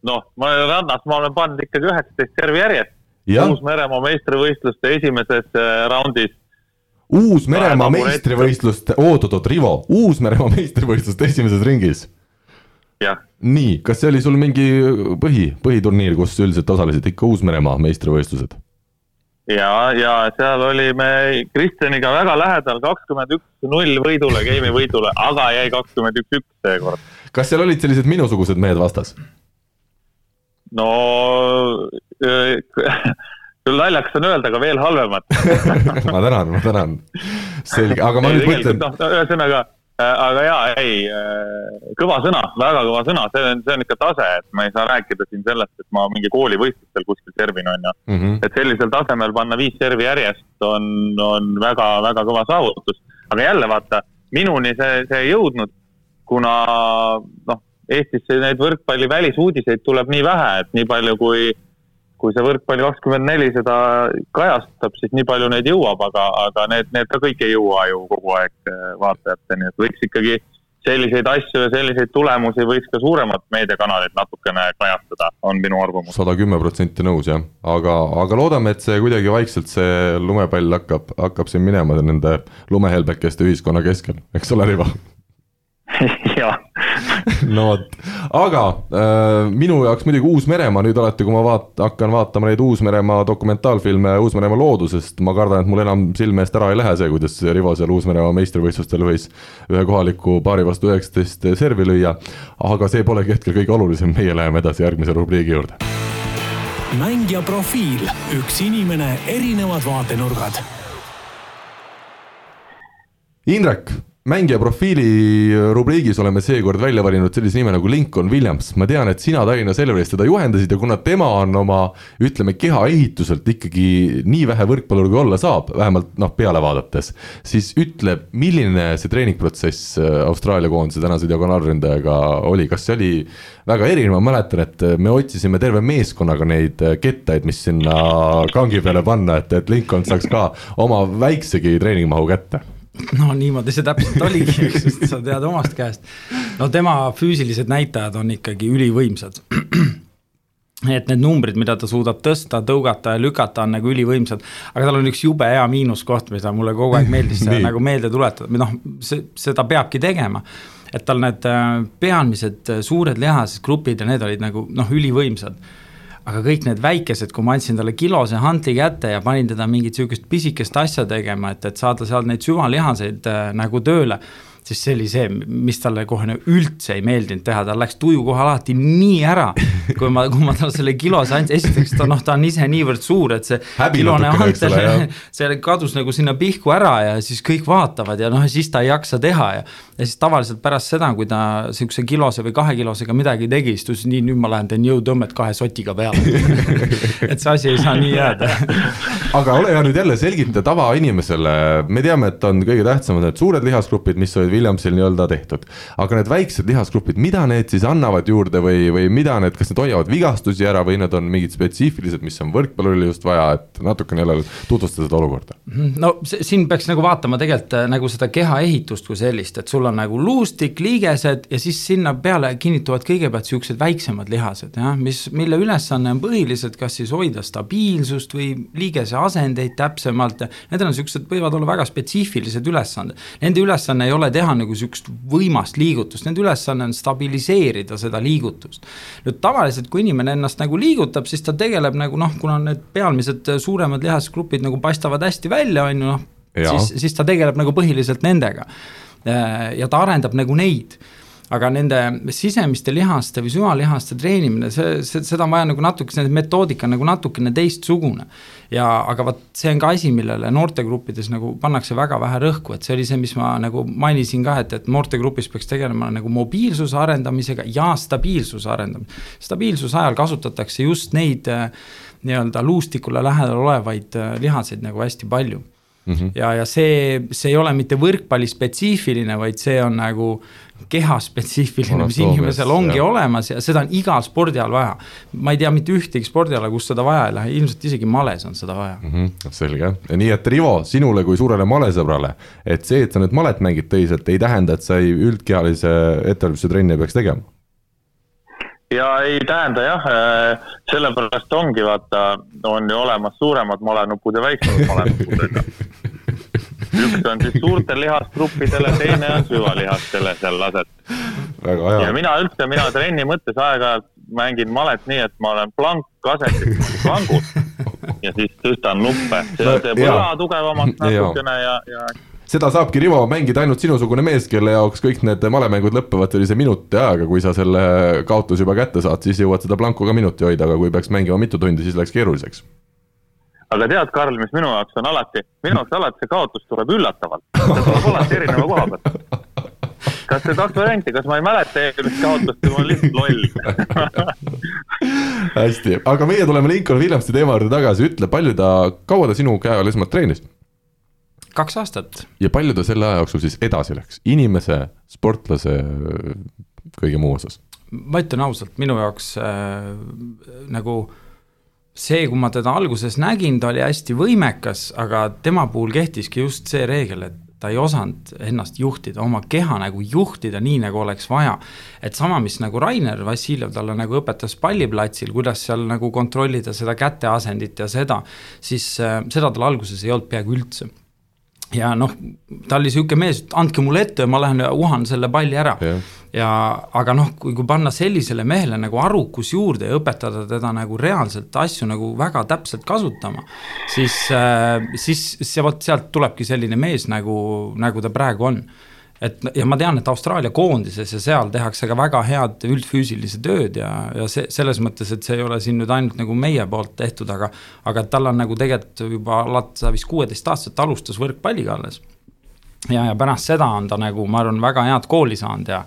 [SPEAKER 2] noh, ma olen rannas, ma olen pannud ikkagi üheksateist servi järjest. Uus-Meremaa meistrivõistluste esimeses äh, raundis.
[SPEAKER 1] Uus-Meremaa meistrivõistluste, oot-oot-oot, Rivo, Uus-Meremaa meistrivõistluste esimeses ringis? nii, kas see oli sul mingi põhi, põhiturniir, kus üldiselt osalesid ikka Uus-Meremaa meistrivõistlused?
[SPEAKER 2] Ja, ja seal olime Kristjaniga väga lähedal, kakskümmend üks null võidule, game'i võidule, aga jäi kakskümmend üks üks seekord.
[SPEAKER 1] kas seal olid sellised minusugused mehed vastas?
[SPEAKER 2] no küll naljakas on öelda, aga veel halvemad
[SPEAKER 1] ma tänan, ma tänan. selge, aga ma ei, nüüd mõtlen.
[SPEAKER 2] noh, ühesõnaga Äh, aga jaa, ei, äh, kõva sõna, väga kõva sõna, see on, see on ikka tase, et ma ei saa rääkida siin sellest, et ma mingi koolivõistlustel kuskil servin, on ju mm. -hmm. et sellisel tasemel panna viis servi järjest on, on väga, väga kõva saavutus. aga jälle vaata, minuni see, see ei jõudnud, kuna noh, Eestisse neid võrkpalli välisuudiseid tuleb nii vähe, et nii palju kui kui see võrkpalli kakskümmend neli seda kajastab, siis nii palju neid jõuab, aga, aga need, need ka kõik ei jõua ju kogu aeg äh, vaatajateni, et võiks ikkagi selliseid asju ja selliseid tulemusi võiks ka suuremad meediakanalid natukene kajastada, on minu arvamus.
[SPEAKER 1] sada kümme protsenti nõus jah, aga, aga loodame, et see kuidagi vaikselt, see lumepall hakkab, hakkab siin minema nende lumehelbekeste ühiskonna keskel, eks ole, Rivo
[SPEAKER 2] jah.
[SPEAKER 1] no vot, aga äh, minu jaoks muidugi Uus-Meremaa nüüd alati, kui ma vaat-, hakkan vaatama neid Uus-Meremaa dokumentaalfilme Uus-Meremaa loodusest, ma kardan, et mul enam silme eest ära ei lähe see, kuidas Rivo seal Uus-Meremaa meistrivõistlustel võis ühe kohaliku paari vastu üheksateist servi lüüa. aga see polegi hetkel kõige olulisem, meie läheme edasi järgmise rubriigi juurde.
[SPEAKER 4] mängija profiil, üks inimene, erinevad vaatenurgad
[SPEAKER 1] Indrek, mängija profiili rubriigis oleme seekord välja valinud sellise nime nagu Lincoln Williams, ma tean, et sina Tallinna Selveris teda juhendasid ja kuna tema on oma ütleme, kehaehituselt ikkagi nii vähe võrkpallur kui olla saab, vähemalt noh, peale vaadates, siis ütle, milline see treeningprotsess äh, Austraalia koondise tänase diagonaalründajaga oli, kas see oli väga erinev, ma mäletan, et me otsisime terve meeskonnaga neid äh, kettaid, mis sinna kangi peale panna, et, et Lincoln saaks ka oma väiksegi treeningmahu kätte
[SPEAKER 3] no niimoodi see täpselt oligi, sest sa tead omast käest. no tema füüsilised näitajad on ikkagi ülivõimsad. et need numbrid, mida ta suudab tõsta, tõugata ja lükata, on nagu ülivõimsad. aga tal on üks jube hea miinuskoht, mida mulle kogu aeg meeldis nagu meelde tuletada, või noh, see, seda peabki tegema et tal need äh, peamised äh, suured lihasgrupid ja need olid nagu noh, ülivõimsad aga kõik need väikesed, kui ma andsin talle kilose hantli kätte ja panin teda mingit sihukest pisikest asja tegema, et, et saada sealt neid süvalihaseid äh, nagu tööle siis see oli see, mis talle kohe nagu üldse ei meeldinud teha, tal läks tuju kohe alati nii ära, kui ma, kui ma talle selle kilose andsin, esiteks ta noh, ta on ise niivõrd suur, et see
[SPEAKER 1] Häbi kilone antel,
[SPEAKER 3] see kadus nagu sinna pihku ära ja siis kõik vaatavad ja noh, siis ta ei jaksa teha ja ja siis tavaliselt pärast seda, kui ta sihukese kilose või kahekilosega midagi tegi, siis ta ütles nii, nüüd ma lähen teen jõutõmmet kahe sotiga peale. Et see asi ei saa nii jääda.
[SPEAKER 1] Aga ole hea nüüd jälle selgita tavainimesele, me teame, et on kõige tähtsamad need suured lihasgrupid, mis olid Williamsil nii-öelda tehtud. aga need väiksed lihasgrupid, mida need siis annavad juurde või, või mida need, kas need hoiavad vigastusi ära või need on mingid spetsiifilised, mis on võrkpallurile just vaja, et natukene jälle tutvustada seda olukorda?
[SPEAKER 3] Mhm. no siin peaks nagu vaatama tegelikult äh, nagu seda kehaehitust kui sellist, et sul on nagu luustik, liigesed ja siis sinna peale kinnituvad kõigepealt siuksed väiksemad lihased, jah, mis, mille ülesanne on põhiliselt kas siis hoida stabiilsust või liigese asendeid täpsemalt need on siuksed, võivad olla väga spetsiifilised ülesanded. Nende ülesanne ei ole teha teha nagu sihukest võimast liigutust, nende ülesanne on stabiliseerida seda liigutust. nüüd tavaliselt, kui inimene ennast nagu liigutab, siis ta tegeleb nagu noh, kuna need pealmised suuremad lihasgrupid nagu paistavad hästi välja, on ju noh, siis, siis ta tegeleb nagu põhiliselt nendega. ja ta arendab nagu neid aga nende sisemiste lihaste või süvalihaste treenimine, see, see, seda on vaja nagu natuke, see metoodika on nagu natukene teistsugune. ja aga vot see on ka asi, millele noortegruppides nagu pannakse väga vähe rõhku, et see oli see, mis ma nagu mainisin ka, et, et noortegrupis peaks tegelema nagu mobiilsuse arendamisega ja stabiilsuse arendamisega. stabiilsuse ajal kasutatakse just neid äh, nii-öelda luustikule lähedal olevaid äh, lihaseid nagu hästi palju Mm -hmm. ja, ja see, see ei ole mitte võrkpalli spetsiifiline, vaid see on nagu kehaspetsiifiline, mis inimesel ongi jah. olemas ja seda on igal spordialal vaja. ma ei tea mitte ühtegi spordiala, kus seda vaja ei lähe, ilmselt isegi males on seda vaja
[SPEAKER 1] mm. -hmm, selge, nii et Rivo, sinule kui suurele malesõbrale, et see, et sa nüüd malet mängid tõsiselt, ei tähenda, et sa ei üldkehalise ettevalmistuse trenni peaks tegema?
[SPEAKER 2] ja ei tähenda jah, äh, sellepärast ongi vaata, on ju olemas suuremad malenupud ja väiksemad malenupud, üks on siis suurtele lihasgruppidele, teine on süvalihastele seal laset. ja mina üldse, mina trenni mõttes aeg-ajalt mängin malet nii, et ma olen plank asetis plangus ja siis tõstan nuppe, see teeb õla tugevamaks natukene ja, ja
[SPEAKER 1] seda saabki Rivo mängida ainult sinusugune mees, kelle jaoks kõik need malemängud lõpevad sellise minuti ajaga, kui sa selle kaotuse juba kätte saad, siis jõuad seda planku ka minuti hoida, aga kui peaks mängima mitu tundi, siis läks keeruliseks
[SPEAKER 2] aga tead, Karl, mis minu jaoks on alati, minu jaoks alati see kaotus tuleb üllatavalt. see tuleb alati erineva koha pealt. kas see kaks varianti, kas ma ei mäleta eelmist kaotust või ma olen lihtsalt loll
[SPEAKER 1] hästi, aga meie tuleme Lincoln Williamsi teema juurde tagasi, ütle, palju ta, kaua ta sinu käe all esmalt treenis?
[SPEAKER 3] kaks aastat.
[SPEAKER 1] ja palju ta selle aja jooksul siis edasi läks, inimese, sportlase, kõige muu osas?
[SPEAKER 3] ma ütlen ausalt, minu jaoks äh, nagu äh, see, kui ma teda alguses nägin, ta oli hästi võimekas, aga tema puhul kehtiski just see reegel, et ta ei osanud ennast juhtida, oma keha nagu juhtida nii, nagu oleks vaja. et sama, mis nagu Rainer Vassiljev talle nagu õpetas palliplatsil, kuidas seal nagu kontrollida seda käteasendit ja seda, siis äh, seda tal alguses ei olnud peaaegu üldse ja noh, ta oli niisugune mees, et andke mulle ette ja ma lähen uhan selle palli ära. Yeah ja aga noh, kui, kui panna sellisele mehele nagu arukus juurde ja õpetada teda nagu reaalselt asju nagu väga täpselt kasutama, siis äh,, siis see vot sealt tulebki selline mees nagu, nagu ta praegu on et ja ma tean, et Austraalia koondises ja seal tehakse ka väga head üldfüüsilise tööd ja, ja see selles mõttes, et see ei ole siin nüüd ainult nagu meie poolt tehtud, aga aga tal on nagu tegelikult juba alates vist kuueteist aastaselt alustas võrkpalliga alles. ja, ja pärast seda on ta nagu, ma arvan, väga head kooli saanud ja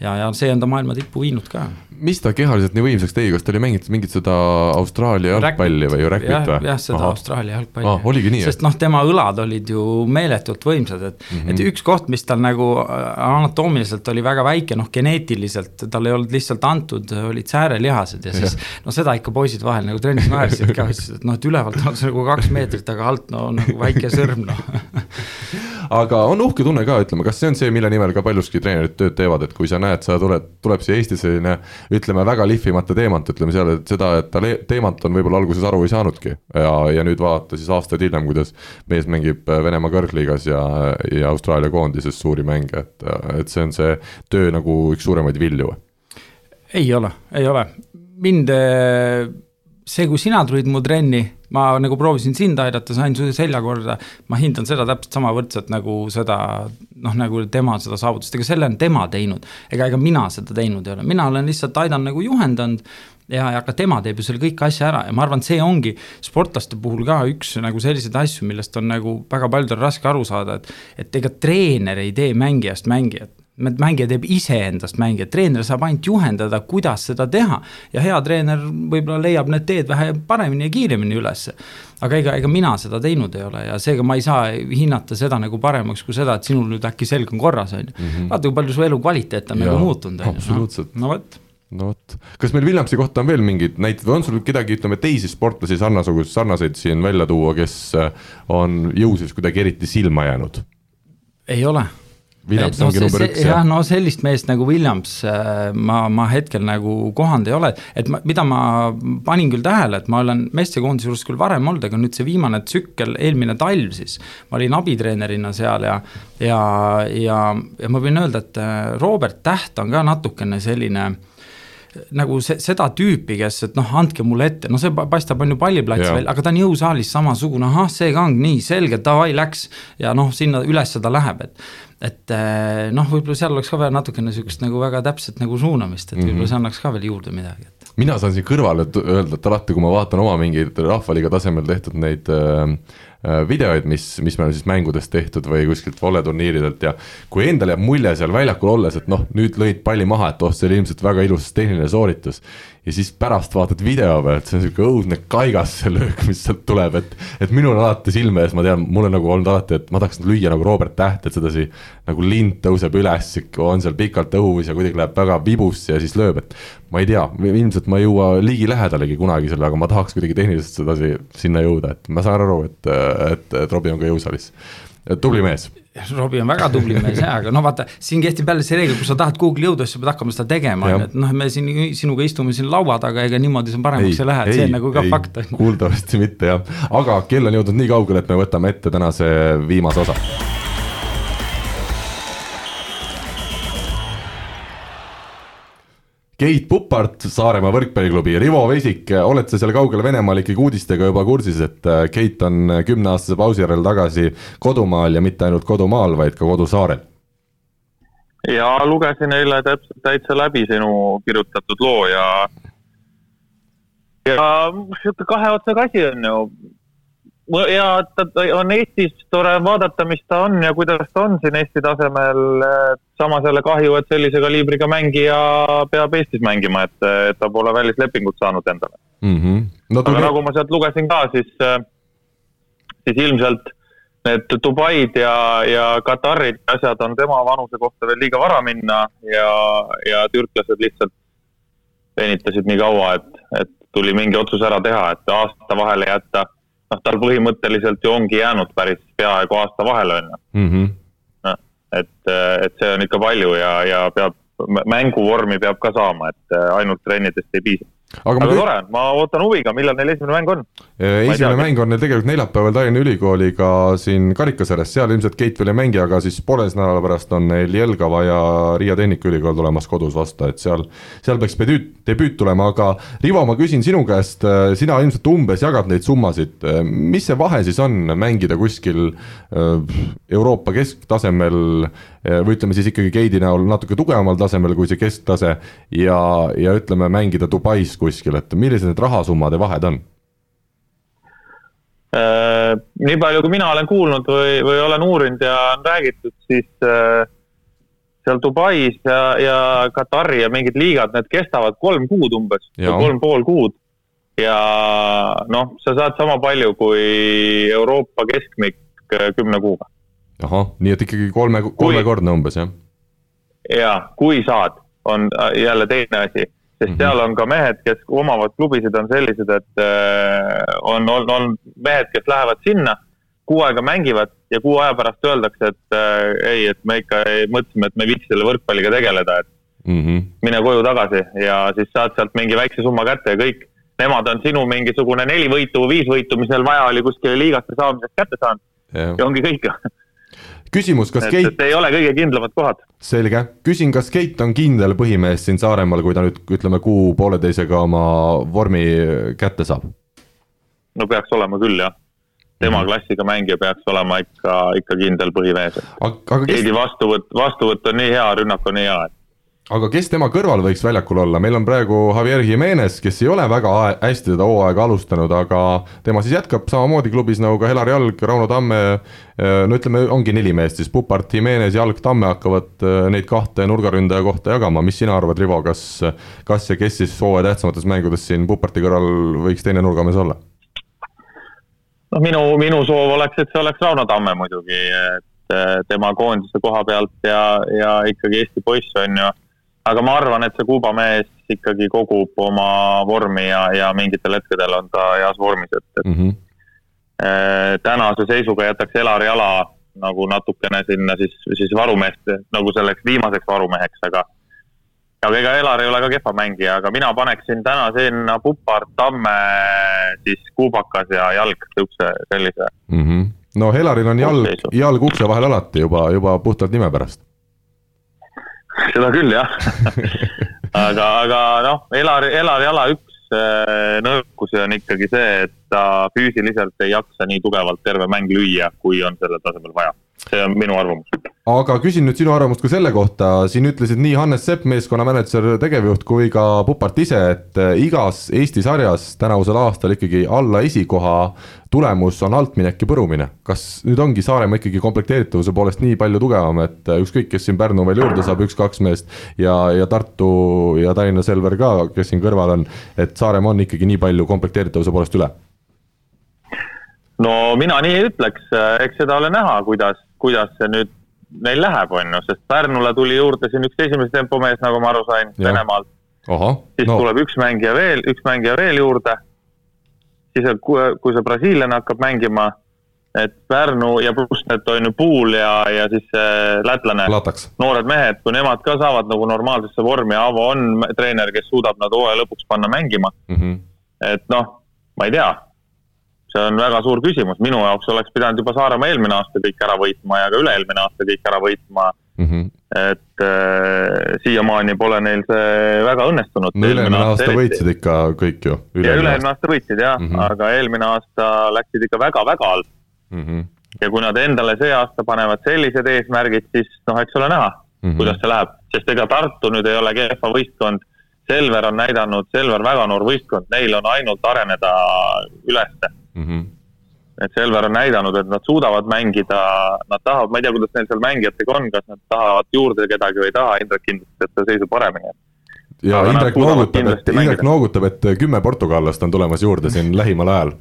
[SPEAKER 3] ja, ja see on ta maailma tippu viinud ka.
[SPEAKER 1] mis ta kehaliselt nii võimsaks tegi, kas ta oli mänginud mingit seda Austraalia jalgpalli või räkit
[SPEAKER 3] või? jah, seda Aha. Austraalia jalgpalli
[SPEAKER 1] ah,. oligi nii?
[SPEAKER 3] sest noh, tema õlad olid ju meeletult võimsad, et mm, -hmm. et üks koht, mis tal nagu äh, anatoomiliselt oli väga väike, noh geneetiliselt tal ei olnud lihtsalt antud, olid säärelihased ja siis no seda ikka poisid vahel nagu trennis naersid ka, ütlesid, et noh, et ülevalt on see nagu kaks meetrit, aga alt no nagu väike sõrm noh
[SPEAKER 1] aga on uhke tunne ka, ütleme, kas see on see, mille nimel ka paljuski treenerid tööd teevad, et kui sa näed, sa tuled, tuleb siia Eestisse selline ütleme, väga lihvimata teemant, ütleme seal, et seda, et ta teemant on võib-olla alguses aru ei saanudki. ja, ja nüüd vaadata siis aastaid hiljem, kuidas mees mängib Venemaa kõrgliigas ja, ja Austraalia koondises suuri mänge, et, et see on see töö nagu üks suuremaid vilju.
[SPEAKER 3] ei ole, ei ole, mind see, kui sina tulid mu trenni, ma nagu proovisin sind aidata, sain su selja korda, ma hindan seda täpselt sama võrdselt nagu seda noh, nagu tema seda saavutust, ega selle on tema teinud. ega, ega mina seda teinud ei ole, mina olen lihtsalt aidanud nagu juhendanud ja, ja ka tema teeb ju selle kõik asja ära. ja ma arvan, et see ongi sportlaste puhul ka üks nagu selliseid asju, millest on nagu väga paljudel raske aru saada, et et ega treener ei tee mängijast mängijat mängija teeb iseendast mängijat, treener saab ainult juhendada, kuidas seda teha. ja hea treener võib-olla leiab need teed vähe paremini ja kiiremini ülesse. aga ega, ega mina seda teinud ei ole ja seega ma ei saa hinnata seda nagu paremaks kui seda, et sinul nüüd äkki selg on korras, on ju. Mhm. vaata, kui palju su elukvaliteet on nagu muutunud,
[SPEAKER 1] on ju. absoluutselt.
[SPEAKER 3] no vot
[SPEAKER 1] no vot, kas meil Williamsi kohta on veel mingeid näiteid või on sul kedagi, ütleme teisi sportlasi sarnasugust, sarnaseid siin välja tuua, kes on jõuses kuidagi eriti silma jäänud?
[SPEAKER 3] ei ole
[SPEAKER 1] Williams no, ongi number üks.
[SPEAKER 3] jah, no sellist meest nagu Williams äh, ma, ma hetkel nagu kohanud ei ole, et ma, mida ma panin küll tähele, et ma olen meestekoondise juures küll varem olnud, aga nüüd see viimane tsükkel, eelmine talv siis, ma olin abitreenerina seal ja, ja, ja, ja ma võin öelda, et äh, Robert Täht on ka natukene selline nagu see, seda tüüpi, kes, et noh, andke mulle ette, no see paistab, on ju palliplats veel, aga ta on jõusaalis samasugune, ahah, see ka on nii selge, davai, läks. ja noh, sinna üles ta läheb, et, et eh, noh, võib-olla seal oleks ka vaja natukene sihukest nagu väga täpset nagu suunamist, et mm -hmm. võib-olla see annaks ka veel juurde midagi, et.
[SPEAKER 1] mina saan siin kõrvale öelda, et alati, kui ma vaatan oma mingeid rahvaliiga tasemel tehtud neid äh, videoid, mis, mis meil on siis mängudest tehtud või kuskilt volleturniiridelt ja kui endale jääb mulje seal väljakul olles, et noh, nüüd lõid palli maha, et oh, see oli ilmselt väga ilus tehniline sooritus ja siis pärast vaatad video pealt, see on sihuke õudne kaigas see löök, mis sealt tuleb, et. et minul on alati silme ees, ma tean, mul on nagu olnud alati, et ma tahaks lüüa nagu Robert Täht, et sedasi. nagu lind tõuseb üles, on seal pikalt õhus ja kuidagi läheb väga vibusse ja siis lööb, et. ma ei tea, ilmselt ma ei jõua ligilähedalegi kunagi selle, aga ma tahaks kuidagi tehniliselt sedasi sinna jõuda, et ma saan aru, et, et, et Robbie on ka jõusaalis. tubli mees
[SPEAKER 3] Robbie on väga tubli mees jaa, aga no vaata, siin kehtib jälle see reegel, kui sa tahad kuhugi jõuda, siis sa pead hakkama seda tegema, on ju, et noh, me siin sinuga istume siin laua taga, ega niimoodi see paremaks ei, ei lähe, et see on nagu ka ei, fakt.
[SPEAKER 1] kuuldavasti mitte jah, aga kell on jõudnud nii kaugele, et me võtame ette tänase viimase osa Keit Pupart, Saaremaa võrkpalliklubi, Rivo Vesik, oled sa seal kaugel Venemaal ikkagi uudistega juba kursis, et äh, Keit on kümneaastase pausi järel tagasi kodumaal ja mitte ainult kodumaal, vaid ka kodusaarel?
[SPEAKER 2] ja lugesin eile täpselt täitsa läbi sinu kirjutatud loo ja ja sihuke kahe otsaga asi on ju, ja ta on Eestis tore vaadata, mis ta on ja kuidas ta on siin Eesti tasemel. samas jälle kahju, et sellise kaliibriga mängija peab Eestis mängima, et, et ta pole välislepingut saanud endale
[SPEAKER 1] mm. -hmm. No,
[SPEAKER 2] aga nagu ma sealt lugesin ka, siis, siis ilmselt need Dubaid ja, ja Katarid asjad on tema vanuse kohta veel liiga vara minna ja, ja türklased lihtsalt venitasid nii kaua, et, et tuli mingi otsus ära teha, et aasta vahele jätta noh, tal põhimõtteliselt ju ongi jäänud päris peaaegu aasta vahele, on ju.
[SPEAKER 1] Mhm.
[SPEAKER 2] noh, et, et see on ikka palju ja, ja peab, mänguvormi peab ka saama, et ainult trennidest ei piisa aga, aga tore, ma ootan huviga, millal neil esimene mäng on?
[SPEAKER 1] esimene mäng on neil tegelikult neljapäeval Tallinna Ülikooliga siin karikasarjas, seal ilmselt Keit veel ei mängi, aga siis pooleteist nädala pärast on neil Jelgava ja Riia Tehnikaülikool tulemas kodus vastu, et seal, seal peaks debüüt, debüüt tulema, aga Rivo, ma küsin sinu käest, sina ilmselt umbes jagad neid summasid, mis see vahe siis on mängida kuskil äh, Euroopa kesktasemel või ütleme siis ikkagi Keidi näol natuke tugevamal tasemel kui see kesktase ja, ja ütleme, mängida Dubais kuskil, et millised need rahasummade vahed on?
[SPEAKER 2] äh,. nii palju, kui mina olen kuulnud või, või olen uurinud ja on räägitud, siis äh, seal Dubais ja, ja Katari ja mingid liigad, need kestavad kolm kuud umbes, kolm pool kuud. ja noh, sa saad sama palju kui Euroopa keskmik äh, kümne kuuga.
[SPEAKER 1] Ahah, nii et ikkagi kolme, kolmekordne umbes, jah?
[SPEAKER 2] ja, kui saad, on äh, jälle teine asi sest mm -hmm. seal on ka mehed, kes omavad klubisid, on sellised, et äh, on, on, on mehed, kes lähevad sinna, kuu aega mängivad ja kuu aja pärast öeldakse, et äh, ei, et me ikka ei, mõtlesime, et me ei viitsi selle võrkpalliga tegeleda, et mm -hmm. mine koju tagasi ja siis saad sealt mingi väikse summa kätte ja kõik. Nemad on sinu mingisugune neli võitu või viis võitu, mis neil vaja oli kuskile liigasse saamiseks kätte saanud ja, ja ongi kõik
[SPEAKER 1] küsimus, kas Keit.
[SPEAKER 2] ei ole kõige kindlamad kohad.
[SPEAKER 1] selge, küsin, kas Keit on kindel põhimees siin Saaremaal, kui ta nüüd ütleme kuu-pooleteisega oma vormi kätte saab?
[SPEAKER 2] no peaks olema küll jah tema mm. klassiga mängija peaks olema ikka, ikka kindel põhimees. keegi kes... vastuvõtt, vastuvõtt on nii hea, rünnak on nii hea, et
[SPEAKER 1] aga kes tema kõrval võiks väljakul olla, meil on praegu Javier Jimenez, kes ei ole väga hästi seda hooaega alustanud, aga tema siis jätkab samamoodi klubis nagu ka Helar Jalg, Rauno Tamme. no ütleme, ongi neli meest siis, Pupart, Jimenez, Jalg, Tamme hakkavad äh, neid kahte nurgaründaja kohta jagama, mis sina arvad, Rivo, kas, kas ja kes siis hooaja tähtsamates mängudes siin Puparti kõrval võiks teine nurgamees olla?
[SPEAKER 2] noh, minu, minu soov oleks, et see oleks Rauno Tamme muidugi, et äh, tema koondise koha pealt ja, ja ikkagi Eesti poiss on ju aga ma arvan, et see Kuuba mees ikkagi kogub oma vormi ja, ja mingitel hetkedel on ta heas vormis, et, et mm -hmm. tänase seisuga jätaks Elari ala nagu natukene sinna siis, siis varumeeste, nagu selleks viimaseks varumeheks, aga aga ega Elar ei ole ka kehva mängija, aga mina paneksin täna sinna Pupar, Tamme, siis Kuubakas ja Jalg, niisuguse sellise
[SPEAKER 1] mm. -hmm. no Elaril on jalg, jalg ukse vahel alati juba, juba puhtalt nime pärast
[SPEAKER 2] seda küll jah aga, aga noh, Elari, Elari ala üks äh, nõrkusi on ikkagi see, et ta füüsiliselt ei jaksa nii tugevalt terve mäng lüüa, kui on sellel tasemel vaja. See on minu arvamus
[SPEAKER 1] aga küsin nüüd sinu arvamust ka selle kohta, siin ütlesid nii Hannes Sepp, meeskonna mänedžer, tegevjuht, kui ka Pupart ise, et äh, igas Eesti sarjas tänavusel aastal ikkagi alla esikoha tulemus on altminek ja põrumine. kas nüüd ongi Saaremaa ikkagi komplekteeritavuse poolest nii palju tugevam, et äh, ükskõik, kes siin Pärnu veel juurde saab, üks-kaks meest ja, ja Tartu ja Tallinna Selver ka, kes siin kõrval on, et Saaremaa on ikkagi nii palju komplekteeritavuse poolest üle?
[SPEAKER 2] no mina nii ei ütleks, eks seda ole näha, kuidas, kuidas see nüüd neil läheb, on ju, sest Pärnule tuli juurde siin üks esimese tempomees, nagu ma aru sain, Venemaalt. siis no. tuleb üks mängija veel, üks mängija veel juurde. siis, kui see brasiillane hakkab mängima, et Pärnu ja pluss need on ju Puul ja, ja siis see lätlane, noored mehed, kui nemad ka saavad nagu normaalsesse vormi, Aavo on treener, kes suudab nad hooaja lõpuks panna mängima mm. -hmm. et noh, ma ei tea see on väga suur küsimus, minu jaoks oleks pidanud juba Saaremaa eelmine aasta kõik ära võitma ja ka üle-eelmine aasta kõik ära võitma mm. -hmm. et äh, siiamaani pole neil see väga õnnestunud.
[SPEAKER 1] no üle-eelmine aasta, aasta võitsid ikka kõik ju.
[SPEAKER 2] ja üle-eelmine aasta võitsid jah mm, -hmm. aga eelmine aasta läksid ikka väga-väga halb mm. -hmm. ja kui nad endale see aasta panevad sellised eesmärgid, siis noh, eks ole näha mm, -hmm. kuidas see läheb, sest ega Tartu nüüd ei ole kehva võistkond Selver on näidanud, Selver väga noor võistkond, neil on ainult areneda ülesse mm. -hmm. et Selver on näidanud, et nad suudavad mängida, nad tahavad, ma ei tea, kuidas neil seal mängijatega on, kas nad tahavad juurde kedagi või ei taha, Indrek kindlasti teab seda seisu paremini
[SPEAKER 1] ja Aga Indrek noogutab, et, Indrek noogutab, et kümme portugallast on tulemas juurde siin lähimal ajal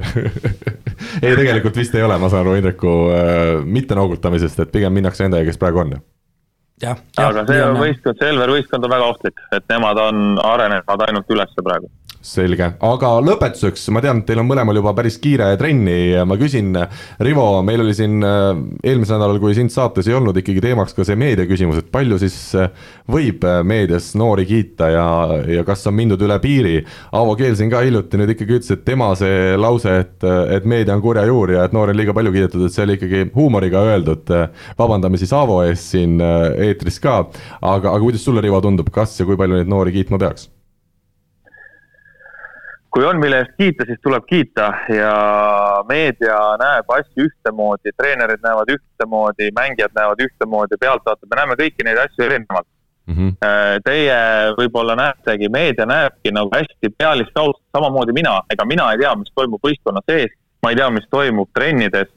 [SPEAKER 1] ei, tegelikult vist ei ole, ma saan aru Indreku äh, mitte noogutamisest, et pigem minnakse nendega, kes praegu on.
[SPEAKER 2] Aga see võistkond, Selver võistkond on väga ohtlik, et nemad on arenevad ainult ülesse praegu
[SPEAKER 1] selge, aga lõpetuseks, ma tean, et teil on mõlemal juba päris kiire trenni ja ma küsin, Rivo, meil oli siin äh, eelmisel nädalal, kui sind saates ei olnud, ikkagi teemaks ka see meedia küsimus, et palju siis äh, võib äh, meedias noori kiita ja, ja kas on mindud üle piiri. Aavo Keel siin ka hiljuti nüüd ikkagi ütles, et tema see lause, et, et meedia on kurja juur ja et noori on liiga palju kiidetud, et see oli ikkagi huumoriga öeldud. vabandame siis Aavo ees siin eetris ka, aga, aga kuidas sulle, Rivo, tundub, kas ja kui palju neid noori kiitma peaks?
[SPEAKER 2] Kui on, mille eest kiita, siis tuleb kiita ja meedia näeb asju ühtemoodi, treenerid näevad ühtemoodi, mängijad näevad ühtemoodi, pealtvaatajad, me näeme kõiki neid asju erinevalt mm. -hmm. Teie võib-olla näetegi, meedia näebki nagu hästi pealiskaudselt, samamoodi mina, ega mina ei tea, mis toimub võistkonna sees. ma ei tea, mis toimub trennides.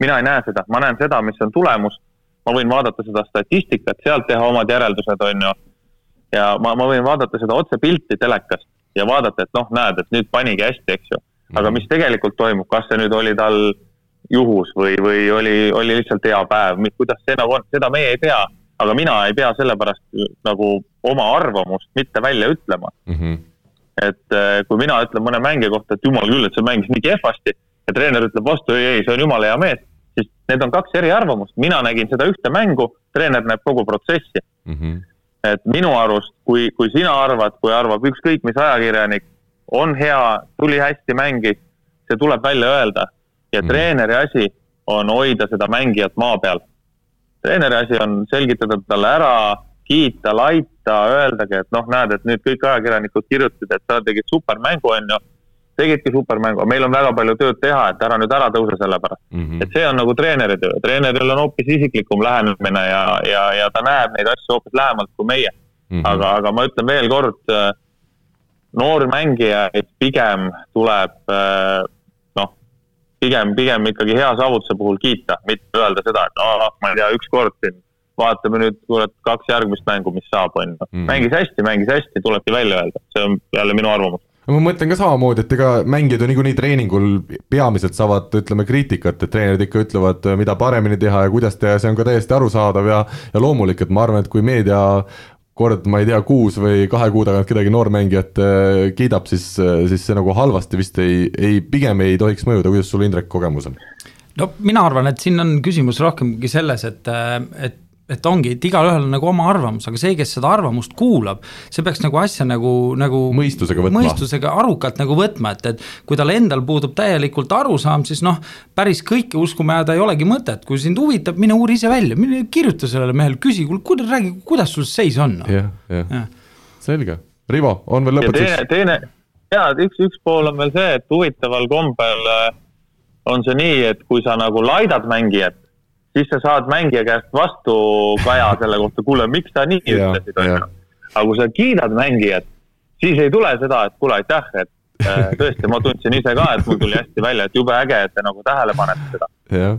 [SPEAKER 2] mina ei näe seda, ma näen seda, mis on tulemus. ma võin vaadata seda statistikat, sealt teha omad järeldused, on ju. ja ma, ma võin vaadata seda otsepilti telekast ja vaadata, et noh, näed, et nüüd panigi hästi, eks ju. aga mis tegelikult toimub, kas see nüüd oli tal juhus või, või oli, oli lihtsalt hea päev, kuidas see nagu on, seda meie ei tea, aga mina ei pea sellepärast nagu oma arvamust mitte välja ütlema mm. -hmm. et eh, kui mina ütlen mõne mängija kohta, et jumal küll, et see mängis nii kehvasti ja treener ütleb vastu, ei, ei, see on jumala hea mees, siis need on kaks eri arvamust, mina nägin seda ühte mängu, treener näeb kogu protsessi mm. -hmm. Et minu arust, kui, kui sina arvad, kui arvab ükskõik mis ajakirjanik, on hea, tuli hästi, mängis, see tuleb välja öelda ja mm. treeneri asi on hoida seda mängijat maa peal. treeneri asi on selgitada talle ära, kiita, laita, öeldagi, et noh, näed, et nüüd kõik ajakirjanikud kirjutasid, et sa tegid supermängu, on ju. Tegidki supermängu, meil on väga palju tööd teha, et ära nüüd ära tõuse selle pärast mm. -hmm. et see on nagu treeneri töö, treeneril on hoopis isiklikum lähenemine ja, ja, ja ta näeb neid asju hoopis lähemalt kui meie mm. -hmm. aga, aga ma ütlen veel kord, noori mängijaid pigem tuleb äh, pigem, pigem ikkagi hea saavutuse puhul kiita, mitte öelda seda, et aa, ma ei tea, ükskord siin vaatame nüüd, kurat, kaks järgmist mängu, mis saab, on ju. Mhm. mängis hästi, mängis hästi, tulebki välja öelda, see on jälle minu arvamus
[SPEAKER 1] ma mõtlen ka samamoodi, et ega mängijad ju niikuinii treeningul peamiselt saavad, ütleme, kriitikat, et treenerid ikka ütlevad, mida paremini teha ja kuidas teha see on ka täiesti arusaadav ja ja loomulik, et ma arvan, et kui meedia kord, ma ei tea, kuus või kahe kuu tagant kedagi noormängijat äh, kiidab, siis, äh, siis see nagu halvasti vist ei, ei, pigem ei tohiks mõjuda, kuidas sul, Indrek, kogemus on?
[SPEAKER 3] no mina arvan, et siin on küsimus rohkemgi selles, et, äh, et et ongi, et igalühel on nagu oma arvamus, aga see, kes seda arvamust kuulab, see peaks nagu asja nagu, nagu
[SPEAKER 1] mõistusega võtma.
[SPEAKER 3] mõistusega arukalt nagu võtma, et, et kui tal endal puudub täielikult arusaam, siis noh, päris kõike uskuma jääda ei olegi mõtet, kui sind huvitab, mine uuri ise välja, mine kirjuta sellele mehele, küsi, kuule, räägi, kuidas sul seis on no?.
[SPEAKER 1] jah, jah, selge. Rivo, on veel lõpetuseks?
[SPEAKER 2] teine, teine, jaa, üks, üks pool on veel see, et huvitaval kombel äh, on see nii, et kui sa nagu laidad mängijat, siis sa saad mängija käest vastukaja selle kohta, kuule, miks sa nii ütlesid, onju. aga kui sa kiidad mängijat, siis ei tule seda, et kuule, aitäh, et äh, tõesti, ma tundsin ise ka, et mul tuli hästi välja, et jube äge, et te nagu tähele panete seda.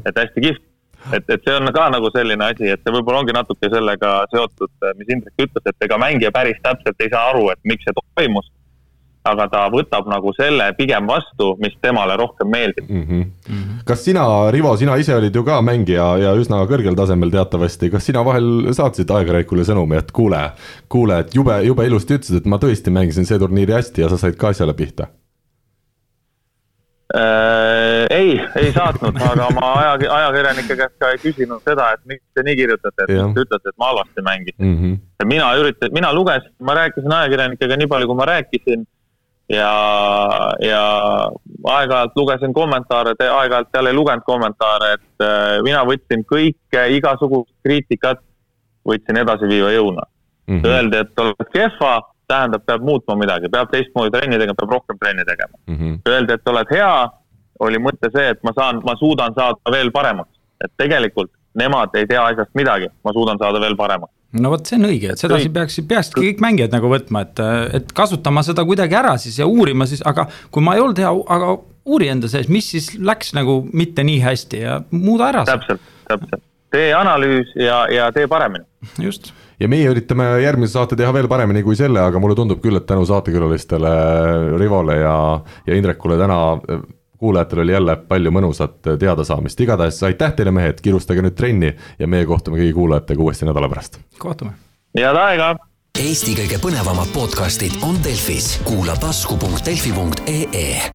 [SPEAKER 2] et hästi kihvt. et, et see on ka nagu selline asi, et see võib-olla ongi natuke sellega seotud, mis Indrek ütles, et ega mängija päris täpselt ei saa aru, et miks see toimus aga ta võtab nagu selle pigem vastu, mis temale rohkem meeldib mm.
[SPEAKER 1] -hmm. kas sina, Rivo, sina ise olid ju ka mängija ja üsna kõrgel tasemel teatavasti, kas sina vahel saatsid ajakirjanikule sõnumi, et kuule, kuule, et jube, jube ilusti ütlesid, et ma tõesti mängisin see turniiri hästi ja sa said ka asjale pihta?
[SPEAKER 2] Äh, ei, ei saatnud, aga ma aja, ajakirjanike käest ka ei küsinud seda, et miks te nii kirjutate, et ta ütles, et ma halvasti mängisin mm. -hmm. mina üritasin, mina lugesin, ma rääkisin ajakirjanikega nii palju, kui ma rääkisin ja, ja aeg-ajalt lugesin kommentaare, aeg-ajalt jälle ei lugenud kommentaare, et äh, mina võtsin kõike, igasugust kriitikat, võtsin edasiviiva jõuna mm. -hmm. Öeldi, et oled kehva, tähendab, peab muutma midagi, peab teistmoodi trenni tegema, peab rohkem trenni tegema mm. -hmm. Öeldi, et oled hea, oli mõte see, et ma saan, ma suudan saada veel paremaks, et tegelikult nemad ei tea asjast midagi, ma suudan saada veel paremaks
[SPEAKER 3] no vot, see on õige, et sedasi peaks, peakski kõik mängijad nagu võtma, et, et kasutama seda kuidagi ära siis ja uurima siis, aga kui ma ei olnud hea, aga uuri enda sees, mis siis läks nagu mitte nii hästi ja muuda ära.
[SPEAKER 2] täpselt, täpselt, tee analüüs ja, ja tee paremini.
[SPEAKER 3] just
[SPEAKER 1] ja meie üritame järgmise saate teha veel paremini kui selle, aga mulle tundub küll, et tänu saatekülalistele Rivole ja, ja Indrekule täna kuulajatel oli jälle palju mõnusat teadasaamist, igatahes aitäh teile, mehed, kiirustage nüüd trenni ja meie kohtume kõigi kuulajatega uuesti nädala pärast.
[SPEAKER 3] kohtume.
[SPEAKER 2] head aega.
[SPEAKER 4] Eesti kõige põnevamad podcastid on Delfis, kuula tasku.delfi.ee